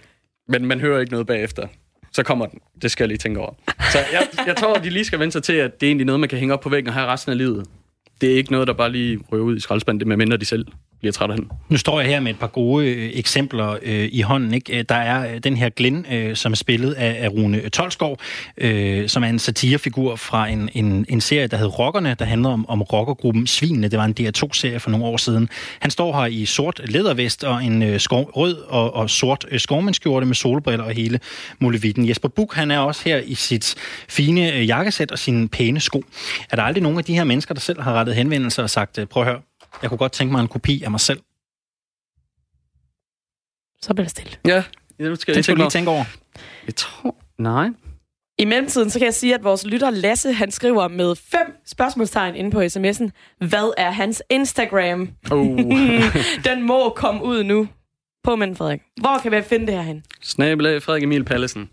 men man hører ikke noget bagefter. så kommer den. Det skal jeg lige tænke over. Så jeg, jeg tror, at de lige skal vente sig til, at det er egentlig noget, man kan hænge op på væggen og have resten af livet. Det er ikke noget, der bare lige røver ud i skraldespanden, det med mindre de selv bliver træt af den. Nu står jeg her med et par gode øh, eksempler øh, i hånden. Ikke? Øh, der er øh, den her Glenn, øh, som er spillet af, af Rune øh, Tolskov, øh, som er en satirefigur fra en, en, en serie, der hedder Rockerne, der handler om, om rockergruppen Svinene. Det var en DR2-serie for nogle år siden. Han står her i sort lædervest og en øh, skov, rød og, og sort øh, skovmandskjorte med solbriller og hele muligheden. Jesper Buk, han er også her i sit fine øh, jakkesæt og sine pæne sko. Er der aldrig nogen af de her mennesker, der selv har rettet henvendelser og sagt, prøv at høre, jeg kunne godt tænke mig en kopi af mig selv. Så bliver det stille. Ja, nu skal Det jeg skal du lige over. tænke over. Jeg tror... Nej. I mellemtiden, så kan jeg sige, at vores lytter Lasse, han skriver med fem spørgsmålstegn inde på sms'en. Hvad er hans Instagram? Uh. Den må komme ud nu. På mænd, Frederik. Hvor kan vi finde det her hen? Snabelag Frederik Emil Pallesen.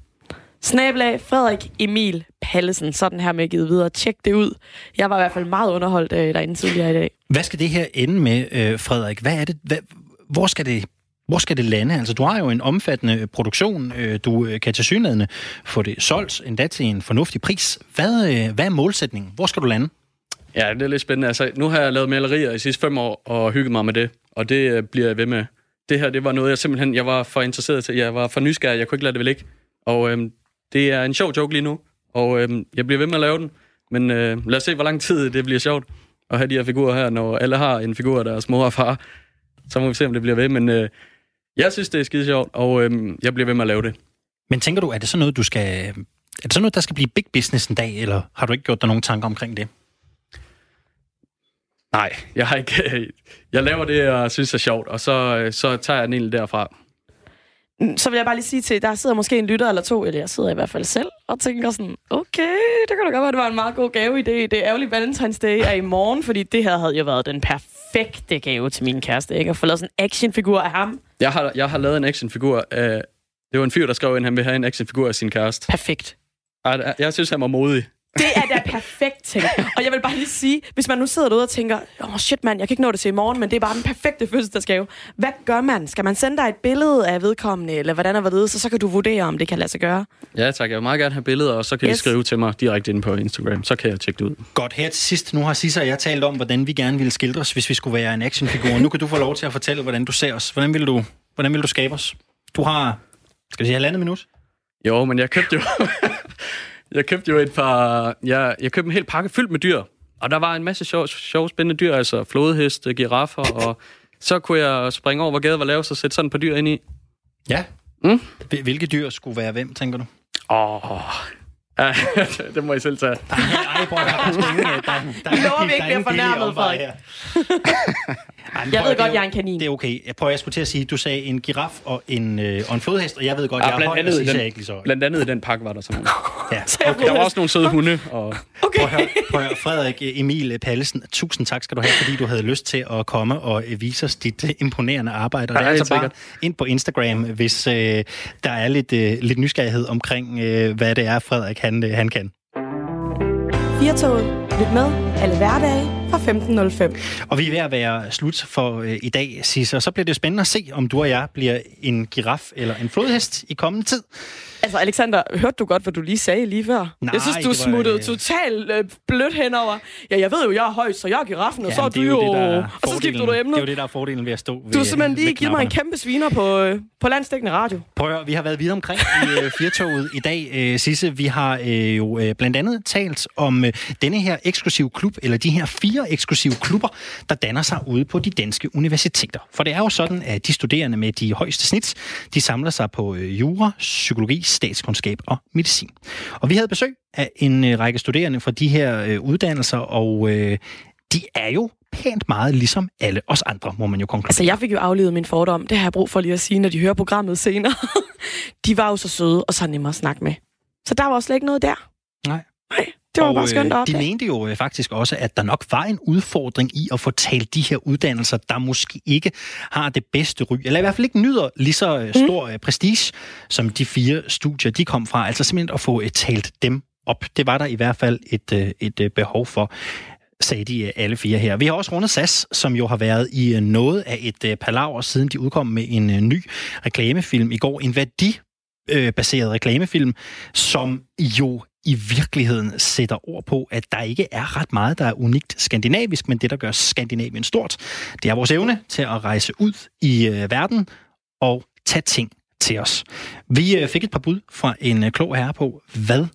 Snabelag Frederik Emil Pallesen. Sådan her med givet videre. Tjek det ud. Jeg var i hvert fald meget underholdt øh, derinde tidligere i dag. Hvad skal det her ende med, øh, Frederik? Hvad er det, hvad, hvor, skal det, hvor skal det lande? Altså, du har jo en omfattende produktion. Øh, du øh, kan til synligheden få det solgt endda til en fornuftig pris. Hvad, øh, hvad er målsætningen? Hvor skal du lande? Ja, det er lidt spændende. Altså, nu har jeg lavet malerier i sidste fem år og hygget mig med det, og det øh, bliver jeg ved med. Det her, det var noget, jeg simpelthen jeg var for interesseret til. Jeg var for nysgerrig, jeg kunne ikke lade det vel ikke. Og øhm, det er en sjov joke lige nu, og øhm, jeg bliver ved med at lave den. Men øh, lad os se, hvor lang tid det bliver sjovt at have de her figurer her, når alle har en figur, der er mor og far. Så må vi se, om det bliver ved. Men øh, jeg synes, det er skide sjovt, og øh, jeg bliver ved med at lave det. Men tænker du, er det sådan noget, du skal... Er det sådan noget, der skal blive big business en dag, eller har du ikke gjort dig nogen tanker omkring det? Nej, jeg har ikke... Jeg laver det, jeg synes er sjovt, og så, øh, så tager jeg den egentlig derfra. Mm, Så vil jeg bare lige sige til, der sidder måske en lytter eller to, eller jeg sidder i hvert fald selv, og tænker sådan, okay, det kan da godt være, det var en meget god gave i det. Er ærgerligt, Valentine's Day er i morgen, fordi det her havde jo været den perfekte gave til min kæreste, ikke? At få lavet sådan en actionfigur af ham. Jeg har, jeg har lavet en actionfigur af... Det var en fyr, der skrev ind, at han vil have en actionfigur af sin kæreste. Perfekt. Jeg, jeg synes, han var modig. Det er da perfekt ting. Og jeg vil bare lige sige, hvis man nu sidder derude og tænker, åh oh, shit mand, jeg kan ikke nå det til i morgen, men det er bare den perfekte fødselsdagsgave. Hvad gør man? Skal man sende dig et billede af vedkommende, eller hvordan er det, så, så kan du vurdere, om det kan lade sig gøre? Ja, tak. Jeg vil meget gerne have billeder, og så kan yes. I skrive til mig direkte ind på Instagram. Så kan jeg tjekke det ud. Godt, her til sidst, nu har Sissa og jeg talt om, hvordan vi gerne ville skildres, hvis vi skulle være en actionfigur. Nu kan du få lov til at fortælle, hvordan du ser os. Hvordan vil du, hvordan vil du skabe os? Du har, skal vi sige, halvandet minut? Jo, men jeg købte jo... jeg købte jo et par... Jeg, jeg købte en hel pakke fyldt med dyr. Og der var en masse sjove, sjove spændende dyr, altså flodheste, giraffer, og så kunne jeg springe over, hvor gaden var lavet, og sætte sådan et par dyr ind i. Ja. Mm? Hvil- Hvilke dyr skulle være hvem, tænker du? Åh... Oh. Ja, det må I selv tage. Ej, bror, der er sgu ingen, der, der, der, Vi lover, vi der ikke er bliver fornærmet, Frederik. Ej, Jeg prøv ved godt, jeg er en kanin. Det er okay. Jeg prøver, jeg skulle til at sige, du sagde en giraf og en, øh, og en flodhest, og jeg ved godt, Ja, jeg er høj, og andet, i Sissa er den, ikke lige så blandt andet i den pakke var der sådan Ja. Okay. Der var også nogle søde hunde. Og... Prøv at høre, prøv at høre, Frederik Emil Pallesen, tusind tak skal du have, fordi du havde lyst til at komme og øh, vise os dit øh, imponerende arbejde. Og det er Ja, altså bare ind på Instagram, hvis øh, der er lidt, øh, lidt nysgerrighed omkring, øh, hvad det er, Frederik han, øh, han kan. Firtoget. Lyt med alle hverdage fra 15.05. Og vi er ved at være slut for øh, i dag, Sisse, og så bliver det spændende at se, om du og jeg bliver en giraf eller en flodhest i kommende tid. Altså, Alexander, hørte du godt, hvad du lige sagde lige før? Nej, jeg synes, du var, smuttede øh, totalt øh, blødt henover. Ja, jeg ved jo, jeg er højt, så jeg er giraffen, og så er du jo... det, der er og så skifter du fordelen- emne. Det er jo det, der er fordelen ved at stå ved, Du har simpelthen lige givet mig en kæmpe sviner på, øh, på landstækkende radio. Prøv at høre, vi har været videre omkring i øh, Firtoget i dag, øh, Sisse. Vi har øh, jo øh, blandt andet talt om øh, denne her eksklusive klub, eller de her fire eksklusive klubber, der danner sig ude på de danske universiteter. For det er jo sådan, at de studerende med de højeste snit, de samler sig på øh, jura, psykologi, statskundskab og medicin. Og vi havde besøg af en øh, række studerende fra de her øh, uddannelser, og øh, de er jo pænt meget ligesom alle os andre, må man jo konkludere. Altså, jeg fik jo aflevet min fordom. Det har jeg brug for lige at sige, når de hører programmet senere. de var jo så søde, og så nemmere at snakke med. Så der var slet ikke noget der. Nej. Nej, det var og, bare skønt øh, op. De mente jo øh, faktisk også, at der nok var en udfordring i at få talt de her uddannelser, der måske ikke har det bedste ry, eller i hvert fald ikke nyder lige så øh, stor mm. prestige, som de fire studier, de kom fra. Altså simpelthen at få øh, talt dem op. Det var der i hvert fald et, øh, et øh, behov for sagde de øh, alle fire her. Vi har også rundet SAS, som jo har været i øh, noget af et øh, palaver, siden de udkom med en øh, ny reklamefilm i går. En værdi øh, baseret reklamefilm, som jo i virkeligheden sætter ord på, at der ikke er ret meget, der er unikt skandinavisk, men det, der gør Skandinavien stort, det er vores evne til at rejse ud i øh, verden og tage ting til os. Vi øh, fik et par bud fra en øh, klog herre på, hvad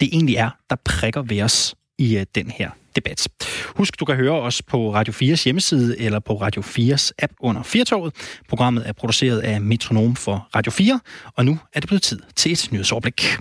det egentlig er, der prikker ved os i øh, den her debat. Husk, du kan høre os på Radio 4's hjemmeside eller på Radio 4's app under Firtoget. Programmet er produceret af Metronom for Radio 4, og nu er det blevet tid til et nyhedsoverblik.